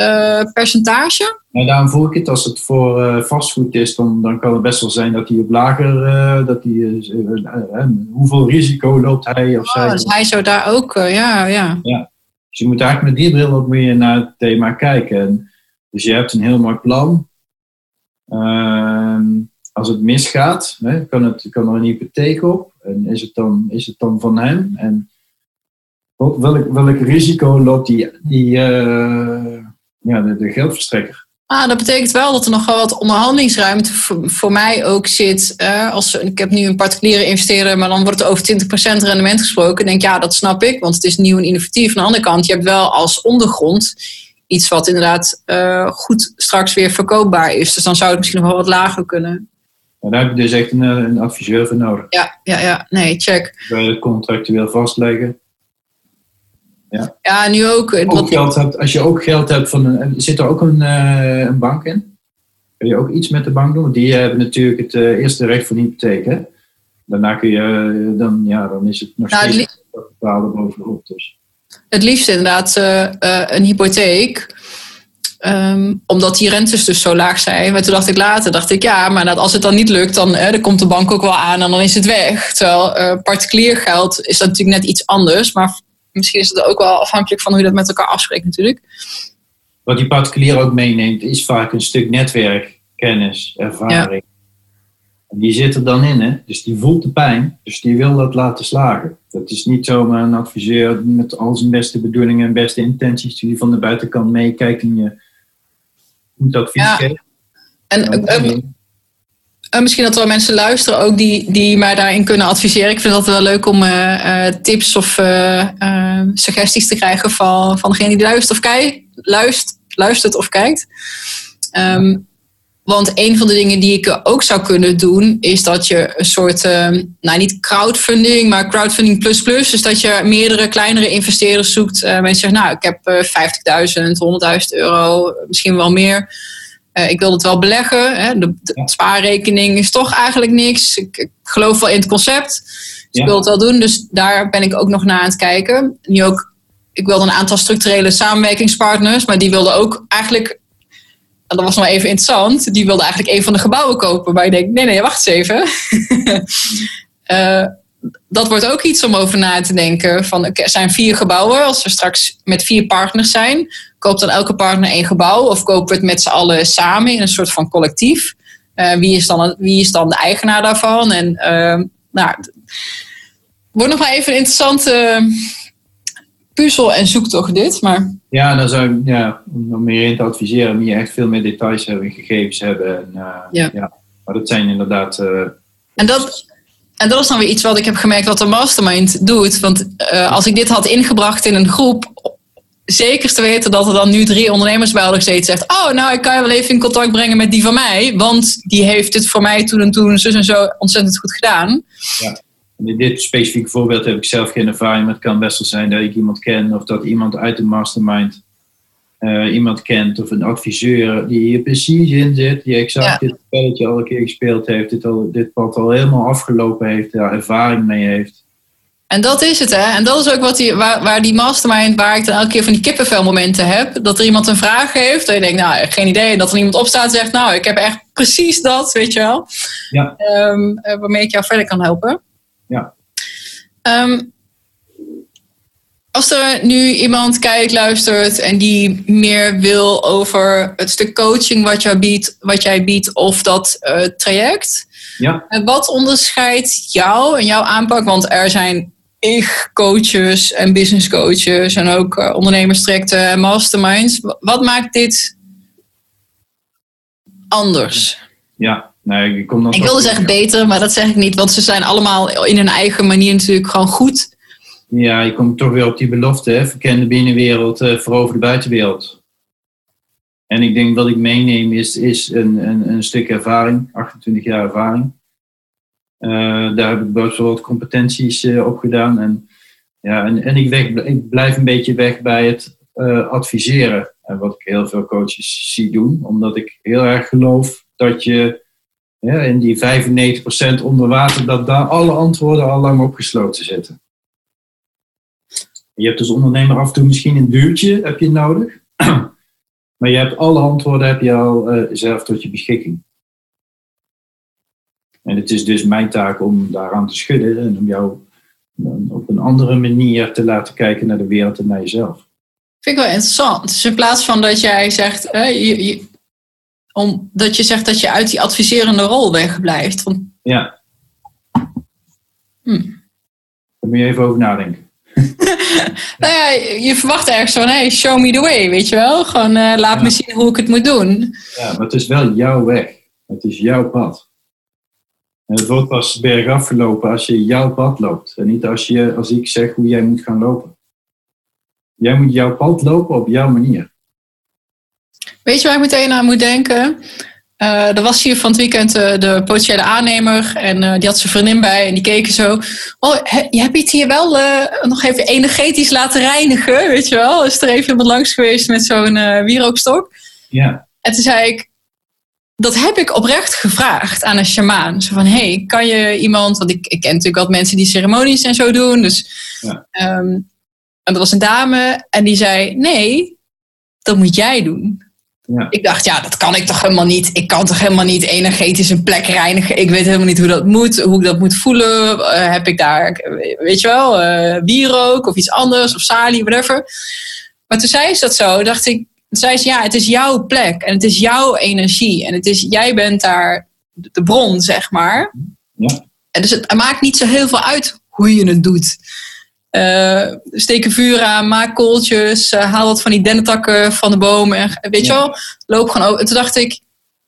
percentage? Nou, daarom voel ik het. Als het voor vastgoed is, dan, dan kan het best wel zijn dat hij op lager, dat hij, hoeveel risico loopt hij of oh, zij. Dus hij zou daar ook, ja, ja. ja. Dus je moet eigenlijk met die bril ook meer naar het thema kijken. Dus je hebt een heel mooi plan. Ehm, als het misgaat, hè, kan, het, kan er een hypotheek op. En is het dan, is het dan van hem? En welk, welk risico loopt die, die, uh, ja, de, de geldverstrekker? Ah, dat betekent wel dat er nog wel wat onderhandelingsruimte voor, mij ook zit. Als, ik heb nu een particuliere investeerder, maar dan wordt het over 20% rendement gesproken. Ik denk ja, dat snap ik, want het is nieuw en innovatief. Aan de andere kant, je hebt wel als ondergrond iets wat inderdaad uh, goed straks weer verkoopbaar is. Dus dan zou het misschien nog wel wat lager kunnen. Daar heb je dus echt een, een adviseur voor nodig. Ja, ja, ja. Nee, check. Wil je het contractueel vastleggen? Ja, ja nu ook. ook geld hebt, als je ook geld hebt van een. Zit er ook een, uh, een bank in? Kun je ook iets met de bank doen? Die hebben natuurlijk het uh, eerste recht van hypotheek. Hè? Daarna kun je, dan, ja, dan is het nog nou, steeds bepaalde bovenop. Dus. Het liefst inderdaad een hypotheek. Um, omdat die rentes dus zo laag zijn. Maar toen dacht ik later, dacht ik ja, maar dat als het dan niet lukt, dan, dan komt de bank ook wel aan en dan is het weg. Terwijl particulier geld is dat natuurlijk net iets anders. Maar misschien is het ook wel afhankelijk van hoe je dat met elkaar afspreekt natuurlijk. Wat die particulier ook meeneemt, is vaak een stuk netwerk, kennis, ervaring. Die zit er dan in, hè? dus die voelt de pijn, dus die wil dat laten slagen. Dat is niet zomaar een adviseur met al zijn beste bedoelingen en beste intenties, die van de buitenkant meekijkt en je moet advies ja. geven. En, uh, misschien dat er wel mensen luisteren ook die, die mij daarin kunnen adviseren. Ik vind het wel leuk om uh, tips of suggesties te krijgen van, van degene die luistert of kijkt. Luistert, luistert of kijkt. Um, want een van de dingen die ik ook zou kunnen doen, is dat je een soort, uh, nou niet crowdfunding, maar crowdfunding plus plus. Dus dat je meerdere kleinere investeerders zoekt. Uh, mensen zeggen, nou, ik heb uh, 50.000, 100.000 euro, misschien wel meer. Uh, ik wil het wel beleggen. Hè? De, de spaarrekening is toch eigenlijk niks. Ik, ik, geloof wel in het concept. Dus ik wil het wel doen. Dus daar ben ik ook nog naar aan het kijken. Nu ook, ik wilde een aantal structurele samenwerkingspartners. Maar die wilden ook eigenlijk... Dat was nog even interessant. Die wilden eigenlijk een van de gebouwen kopen. Maar ik denk, nee, nee, wacht eens even. uh, dat wordt ook iets om over na te denken. Van, er zijn vier gebouwen. Als we straks met vier partners zijn, koopt dan elke partner één gebouw? Of kopen we het met z'n allen samen in een soort van collectief? Uh, wie, is dan, wie is dan de eigenaar daarvan? En uh, nou, wordt nog maar even een interessante puzzel en zoektocht dit. Maar... Ja, dan zou ik, ja, om meer in te adviseren, moet je echt veel meer details hebben, gegevens hebben. En, uh, ja. ja. Maar dat zijn inderdaad. en dat, en dat is dan weer iets wat ik heb gemerkt wat de mastermind doet. Want uh, als ik dit had ingebracht in een groep, zeker te weten dat er dan nu drie ondernemers bij hadden gezeten zegt, oh nou ik kan je wel even in contact brengen met die van mij, want die heeft dit voor mij toen en toen zus en zo ontzettend goed gedaan. Ja. In dit specifieke voorbeeld heb ik zelf geen ervaring, maar het kan best wel zijn dat ik iemand ken of dat iemand uit de mastermind uh, iemand kent of een adviseur die hier precies in zit, die exact dit spelletje al een keer gespeeld heeft, dit, al, dit pad al helemaal afgelopen heeft, daar ervaring mee heeft. En dat is het, hè? En dat is ook wat die, waar, waar die mastermind, waar ik dan elke keer van die kippenvelmomenten heb. Dat er iemand een vraag heeft. Dat je denkt, nou, geen idee. En dat er iemand opstaat en zegt, nou, ik heb echt precies dat, weet je wel. Ja. Um, waarmee ik jou verder kan helpen. Ja. Um, als er nu iemand kijkt, luistert en die meer wil over het stuk coaching wat, jij biedt, wat jij biedt of dat uh, traject. Ja. Wat onderscheidt jou en jouw aanpak? Want er zijn ik coaches en business coaches en ook uh, en masterminds. Wat maakt dit anders. Ja, nee, ik kom dan. Ik wilde zeggen beter, maar dat zeg ik niet, want ze zijn allemaal in hun eigen manier natuurlijk gewoon goed. Ja, je komt toch weer op die belofte, hè? verken de binnenwereld, uh, verover de buitenwereld. En ik denk wat ik meeneem is, is een, een, een stuk ervaring, 28 jaar ervaring. Uh, daar heb ik best wel wat competenties uh, op gedaan. En, ja, en, en ik, weg, ik blijf een beetje weg bij het uh, adviseren. En wat ik heel veel coaches zie doen. Omdat ik heel erg geloof dat je ja, in die 95% onder water, dat daar alle antwoorden al lang opgesloten zitten. Je hebt als ondernemer af en toe misschien een duwtje heb je nodig. maar je hebt alle antwoorden heb je al uh, zelf tot je beschikking. En het is dus mijn taak om daaraan te schudden en om jou op een andere manier te laten kijken naar de wereld en naar jezelf. Vind ik wel interessant. Dus in plaats van dat jij zegt, je, om, dat je zegt dat je uit die adviserende rol wegblijft. Want... Ja. Hm. Daar moet je even over nadenken. nou ja, je verwacht ergens van, hey, show me the way, weet je wel? Gewoon uh, laat me zien hoe ik het moet doen. Ja, maar het is wel jouw weg. Het is jouw pad. En het wordt pas bergaf verlopen als je jouw pad loopt. En niet als, je, als ik zeg hoe jij moet gaan lopen. Jij moet jouw pad lopen op jouw manier. Weet je waar ik meteen aan moet denken? Uh, er was hier van het weekend uh, de potentiële aannemer en uh, die had zijn vriendin bij en die keken zo. Oh, he, je hebt het hier wel nog even energetisch laten reinigen, weet je wel? Is er even iemand langs geweest met zo'n wierookstok? Ja. En toen zei ik, dat heb ik oprecht gevraagd aan een shamaan. Zo van, hey, kan je iemand, want ik, ik ken natuurlijk wat mensen die ceremonies en zo doen. Dus, ja. um, en er was een dame en die zei, nee, dat moet jij doen. Ja. Ik dacht, ja, dat kan ik toch helemaal niet. Ik kan toch helemaal niet energetisch een plek reinigen. Ik weet helemaal niet hoe dat moet, hoe ik dat moet voelen. Uh, heb ik daar, weet je wel, uh, wierook of iets anders of salie, whatever. Maar toen zei ze dat zo, dacht ik, zei ze, ja, het is jouw plek en het is jouw energie. En het is, jij bent daar de bron, zeg maar. Ja. En dus het maakt niet zo heel veel uit hoe je het doet. Uh, steek een vuur aan, maak kooltjes, uh, haal wat van die dennetakken van de boom. En, weet ja. je wel, loop gewoon over. En toen dacht ik,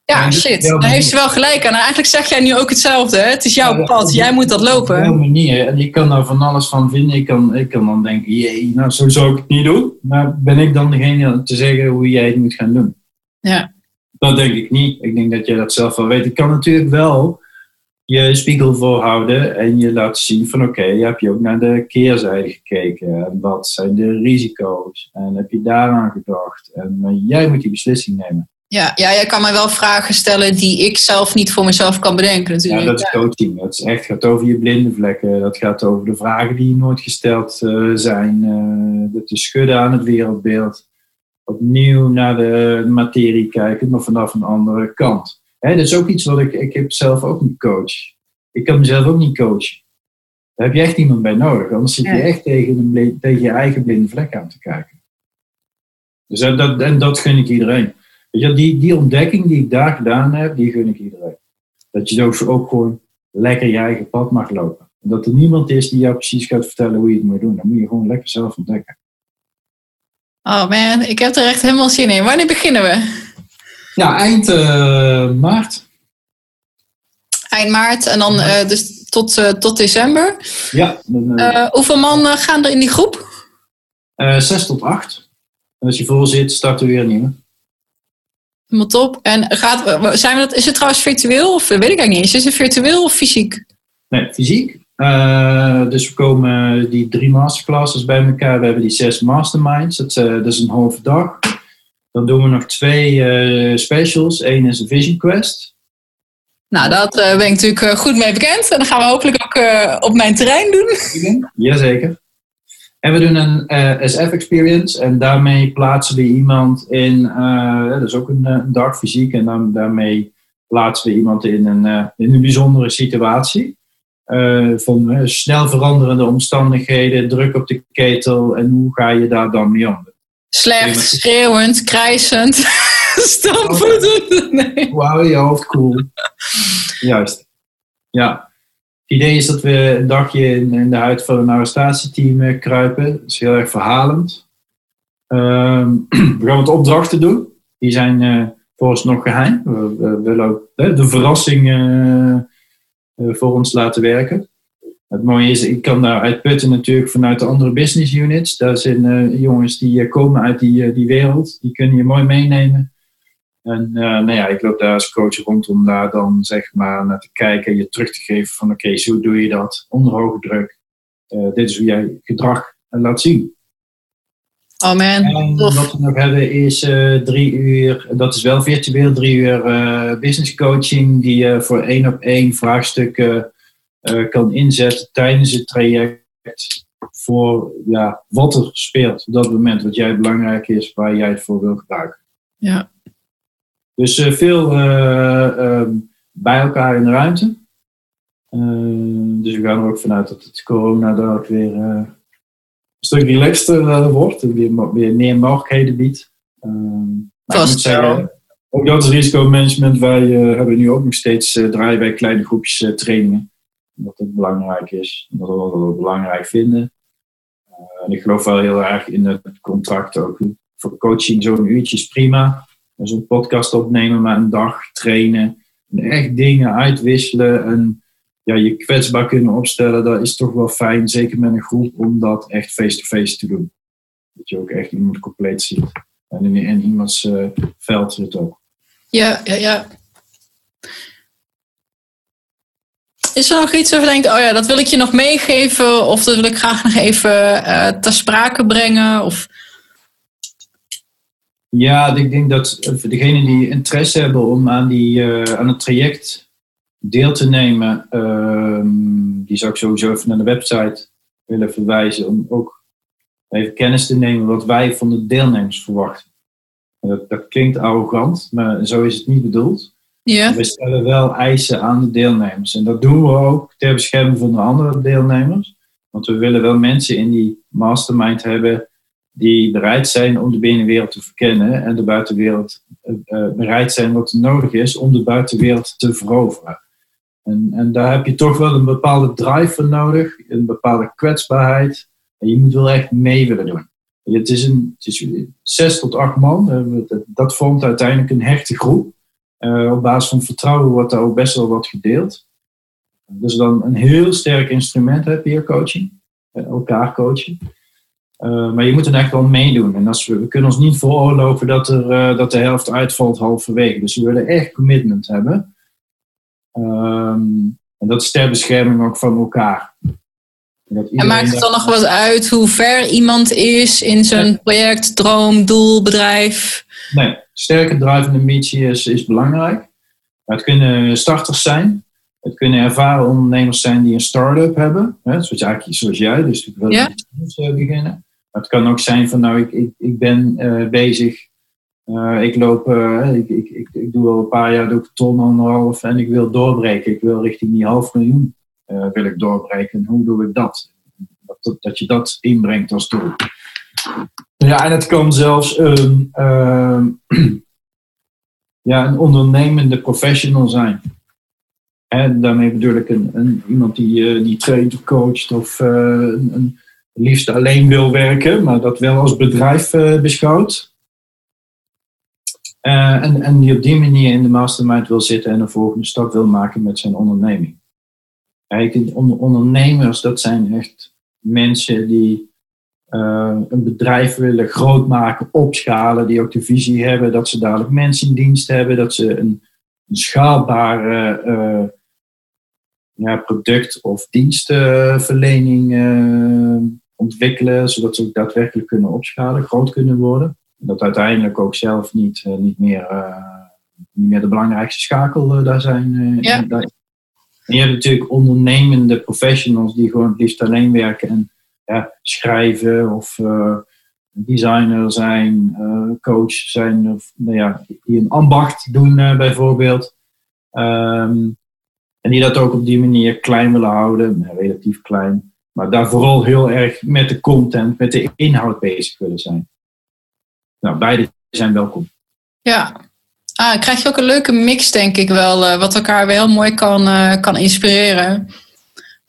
ja, ja shit, daar heeft ze wel gelijk aan. En eigenlijk zeg jij nu ook hetzelfde. Hè? Het is jouw ja, pad, jij moet dat lopen. Op een manier. En je kan daar van alles van vinden. Ik kan, ik kan dan denken, jee, nou zo zou ik het niet doen. Maar ben ik dan degene te zeggen hoe jij het moet gaan doen? Ja. Dat denk ik niet. Ik denk dat jij dat zelf wel weet. Ik kan natuurlijk wel je spiegel voorhouden en je laten zien van oké, okay, heb je ook naar de keerzijde gekeken en wat zijn de risico's en heb je daaraan gedacht en jij moet die beslissing nemen. Ja, ja, jij kan mij wel vragen stellen die ik zelf niet voor mezelf kan bedenken natuurlijk. Ja, dat is coaching. Dat is echt, gaat over je blinde vlekken. Dat gaat over de vragen die nooit gesteld uh, zijn. Uh, te schudden aan het wereldbeeld. Opnieuw naar de materie kijken, maar vanaf een andere kant. Hè, dat is ook iets wat ik, ik heb zelf ook niet coach. Ik kan mezelf ook niet coachen. Daar heb je echt iemand bij nodig. Anders zit je echt tegen, een, tegen je eigen blinde vlek aan te kijken. Dus dat, en dat gun ik iedereen. Weet je, die, die ontdekking die ik daar gedaan heb, die gun ik iedereen. Dat je ook, ook gewoon lekker je eigen pad mag lopen. En dat er niemand is die jou precies gaat vertellen hoe je het moet doen. Dan moet je gewoon lekker zelf ontdekken. Oh man, ik heb er echt helemaal zin in. Wanneer beginnen we? Ja, eind uh, maart. Eind maart en dan uh, dus tot, uh, tot december. Ja. Dan, hoeveel man gaan er in die groep? zes tot acht. En als je vol zit, starten we weer een nieuwe. Helemaal top. En gaat, zijn we dat, is het trouwens virtueel of weet ik eigenlijk niet eens? Is het virtueel of fysiek? Nee, fysiek. dus we komen die drie masterclasses bij elkaar. We hebben die zes masterminds. Dat, dat is een halve dag. Dan doen we nog twee uh, specials. Eén is een Vision Quest. Nou, dat uh, ben ik natuurlijk uh, goed mee bekend. En dat gaan we hopelijk ook op mijn terrein doen. Jazeker. En we doen een SF Experience. En daarmee plaatsen we iemand in... dat is ook een, dag fysiek. En dan, daarmee plaatsen we iemand in een, in een bijzondere situatie. van snel veranderende omstandigheden, druk op de ketel. En hoe ga je daar dan mee om? Slecht, schreeuwend, krijsend, stampvoetend. Nee. Hoe hou je je hoofd cool? Juist. Ja. Het idee is dat we een dagje in, de huid van een arrestatieteam eh, kruipen. Dat is heel erg verhalend. Um, we gaan wat opdrachten doen. Die zijn uh, vooralsnog geheim. We, we willen ook de verrassing voor ons laten werken. Het mooie is, ik kan daar uitputten natuurlijk vanuit de andere business units. Daar zijn jongens die komen uit die, die wereld. Die kunnen je mooi meenemen. En nou ja, ik loop daar als coach rond om daar dan zeg maar naar te kijken. Je terug te geven van oké, zo doe je dat onder hoge druk. dit is hoe jij gedrag laat zien. Oh man. En wat we nog hebben is uh, drie uur, dat is wel virtueel, drie uur uh, business coaching die je voor één op één vraagstukken uh, kan inzetten tijdens het traject voor ja, wat er speelt op dat moment, wat jij belangrijk is, waar jij het voor wil gebruiken. Ja. Dus veel um, bij elkaar in de ruimte. dus we gaan er ook vanuit dat het corona daar ook weer stuk relaxter wordt, weer, weer meer mogelijkheden biedt. Um, Vast zeggen, ook dat is risicomanagement. Wij uh, hebben nu ook nog steeds uh, draaien bij kleine groepjes trainingen. Omdat het belangrijk is. Omdat we dat belangrijk vinden. en ik geloof wel heel erg in het contract ook. Voor coaching zo'n uurtje is prima. Zo'n podcast opnemen, maar een dag trainen. En echt dingen uitwisselen. En ja, je kwetsbaar kunnen opstellen, dat is toch wel fijn, zeker met een groep, om dat echt face-to-face te doen. Dat je ook echt iemand compleet ziet. En in, in iemands uh, veld zit ook. Ja, ja, ja. Is er nog iets waar je denkt, oh ja, dat wil ik je nog meegeven, of dat wil ik graag nog even uh, ter sprake brengen? Of... Ja, ik denk dat degenen die interesse hebben om aan, die, uh, aan het traject deel te nemen, ehm, die zou ik sowieso even naar de website willen verwijzen om ook even kennis te nemen wat wij van de deelnemers verwachten. Dat, dat klinkt arrogant, maar zo is het niet bedoeld. Ja. We stellen wel eisen aan de deelnemers. En dat doen we ook ter bescherming van de andere deelnemers. Want we willen wel mensen in die mastermind hebben die bereid zijn om de binnenwereld te verkennen en de buitenwereld uh, bereid zijn wat er nodig is om de buitenwereld te veroveren. En, en daar heb je toch wel een bepaalde drive voor nodig, een bepaalde kwetsbaarheid. En je moet wel echt mee willen doen. Het is, een, het is zes tot acht man. Eh, dat vormt uiteindelijk een hechte groep. Uh, op basis van vertrouwen wordt daar ook best wel wat gedeeld. Dus dan een heel sterk instrument heb je coaching. Uh, elkaar coachen. Uh, maar je moet er echt wel meedoen. En als we, we kunnen ons niet veroorloven dat, er, dat de helft uitvalt halverwege. Dus we willen echt commitment hebben. Um, en dat is ter bescherming ook van elkaar. En maakt het dan nog wat uit hoe ver iemand is in zijn project, droom, doel, bedrijf? Nee, sterke drivende missie is, is belangrijk. Het kunnen starters zijn. Het kunnen ervaren ondernemers zijn die een start-up hebben. Hè, zoals, eigenlijk, zoals jij, dus ik wil ja. iets uh, beginnen. Maar het kan ook zijn van, nou, ik, ik, ik ben uh, bezig uh, ik loop, uh, ik, ik, ik, ik, doe al een paar jaar doe ik ton anderhalf en ik wil doorbreken. Ik wil richting die half miljoen wil ik doorbreken. En hoe doe ik dat? dat? Dat, je dat inbrengt als doel. Ja, en het kan zelfs een, ja, een ondernemende professional zijn. En daarmee bedoel ik een, iemand die, die traint of coacht of een liefst alleen wil werken, maar dat wel als bedrijf beschouwt. Uh, en, en die op die manier in de mastermind wil zitten en een volgende stap wil maken met zijn onderneming. Kijk, ondernemers, dat zijn echt mensen die uh, een bedrijf willen groot maken, opschalen, die ook de visie hebben dat ze dadelijk mensen in dienst hebben, dat ze een, een schaalbare uh, ja, product- of dienstverlening ontwikkelen, zodat ze ook daadwerkelijk kunnen opschalen, groot kunnen worden dat uiteindelijk ook zelf niet, eh, niet, meer, eh, niet meer de belangrijkste schakel eh, daar zijn. Ja. En je hebt natuurlijk ondernemende professionals die gewoon het liefst alleen werken en ja, schrijven of designer zijn, coach zijn, of nou ja, die een ambacht doen bijvoorbeeld. Ehm, en die dat ook op die manier klein willen houden, relatief klein. Maar daar vooral heel erg met de content, met de inhoud bezig willen zijn. Nou, beide zijn welkom. Ja, ah, krijg je ook een leuke mix, denk ik wel, wat elkaar wel mooi kan, kan inspireren.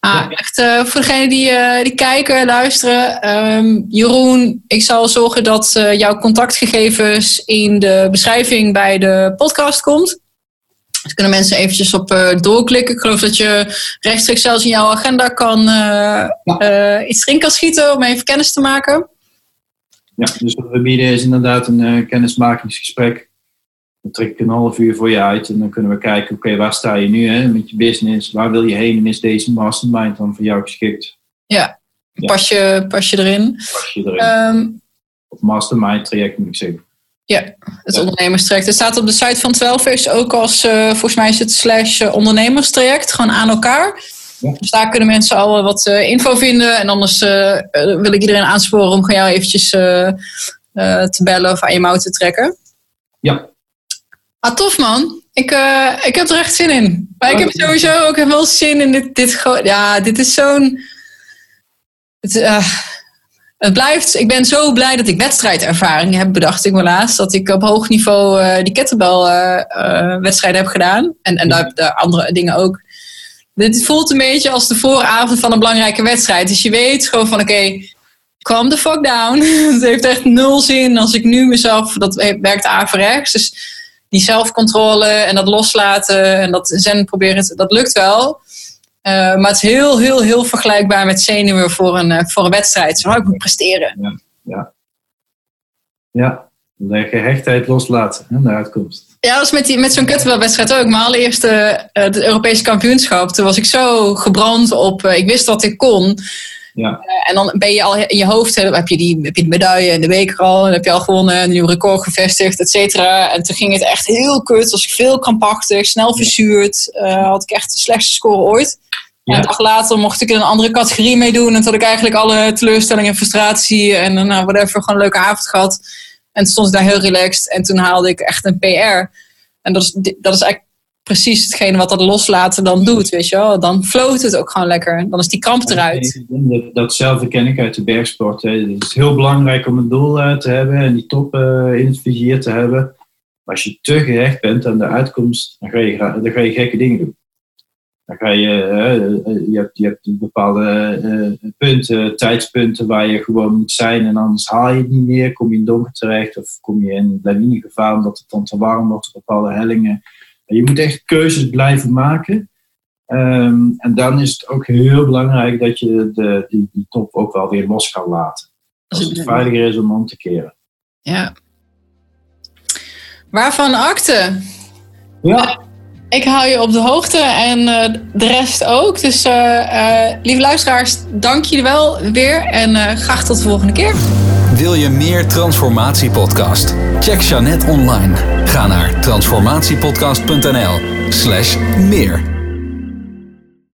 Ah, echt uh, voor degenen die, uh, die kijken, luisteren. Um, Jeroen, ik zal zorgen dat uh, jouw contactgegevens in de beschrijving bij de podcast komt. Dus kunnen mensen eventjes op doorklikken. Ik geloof dat je rechtstreeks zelfs in jouw agenda kan ja. iets erin kan schieten om even kennis te maken. Ja, dus wat we bieden is inderdaad een kennismakingsgesprek dan trek ik een half uur voor je uit en dan kunnen we kijken, oké, waar sta je nu hè, met je business? Waar wil je heen en is deze mastermind dan voor jou geschikt? Ja, Pas, je, pas je erin. Pas je erin. Um, of mastermind traject moet ik zeggen. Ja, het ja. ondernemerstraject. Het staat op de site van 12 ook als, uh, volgens mij is het slash uh, ondernemerstraject, gewoon aan elkaar. Ja. Dus daar kunnen mensen al wat uh, info vinden. En anders wil ik iedereen aansporen om gewoon jou eventjes te bellen of aan je mouw te trekken. Ja, Ah, tof man. Ik, uh, ik heb er echt zin in. Maar ik heb sowieso ook wel zin in dit. dit ja, dit is zo'n. Het, uh, het blijft. Ik ben zo blij dat ik wedstrijdervaring heb, bedacht ik me laatst. Dat ik op hoog niveau uh, die kettlebell-wedstrijden heb gedaan. En, en daar, daar andere dingen ook. Dit voelt een beetje als de vooravond van een belangrijke wedstrijd. Dus je weet gewoon van oké, okay, calm the fuck down. het heeft echt nul zin als ik nu mezelf. Dat werkt averechts. Dus die zelfcontrole en dat loslaten en dat zen proberen, dat lukt wel. Uh, maar het is heel, heel, heel vergelijkbaar met zenuwen voor een, uh, voor een wedstrijd. Zo, ik moet presteren. Ja, ja. ja. de gehechtheid loslaten, hè, de uitkomst. Ja, dat was met, die, met zo'n kettlebellwedstrijd ook. Mijn allereerste uh, het Europese kampioenschap. Toen was ik zo gebrand op, ik wist wat ik kon. Ja. Uh, en dan ben je al in je hoofd, heb je, die, heb je de medaille en de beker al, en heb je al gewonnen, een nieuw record gevestigd, et cetera. En toen ging het echt heel kut, was ik veel krampachtig, snel verzuurd, uh, had ik echt de slechtste score ooit. Ja. En een dag later mocht ik in een andere categorie meedoen en toen had ik eigenlijk alle teleurstelling en frustratie en nou, whatever, gewoon een leuke avond gehad. En toen stond ik daar heel relaxed en toen haalde ik echt een PR. En dat is, dat is eigenlijk precies hetgene wat dat loslaten dan doet, weet je wel. Dan floot het ook gewoon lekker. Dan is die kramp eruit. Datzelfde ken ik uit de bergsport. Hè. Het is heel belangrijk om een doel uh, te hebben en die top uh, in het vizier te hebben. Maar als je te gehecht bent aan de uitkomst, dan ga je, dan ga je gekke dingen doen. Dan ga je, uh, je, hebt, je hebt bepaalde punten, tijdspunten waar je gewoon moet zijn en anders haal je het niet meer. Kom je in donker terecht of kom je in lawinegevaar omdat het dan te warm wordt op bepaalde hellingen je moet echt keuzes blijven maken. Um, en dan is het ook heel belangrijk dat je de, die, die top ook wel weer los kan laten. Als het veiliger is om om te keren. Ja. Waarvan akte? Ja. Ik hou je op de hoogte en uh, de rest ook. Dus uh, uh, lieve luisteraars, dank jullie wel weer en graag tot de volgende keer. Wil je meer Transformatiepodcast? Check Jeannette online. Ga naar transformatiepodcast.nl slash meer.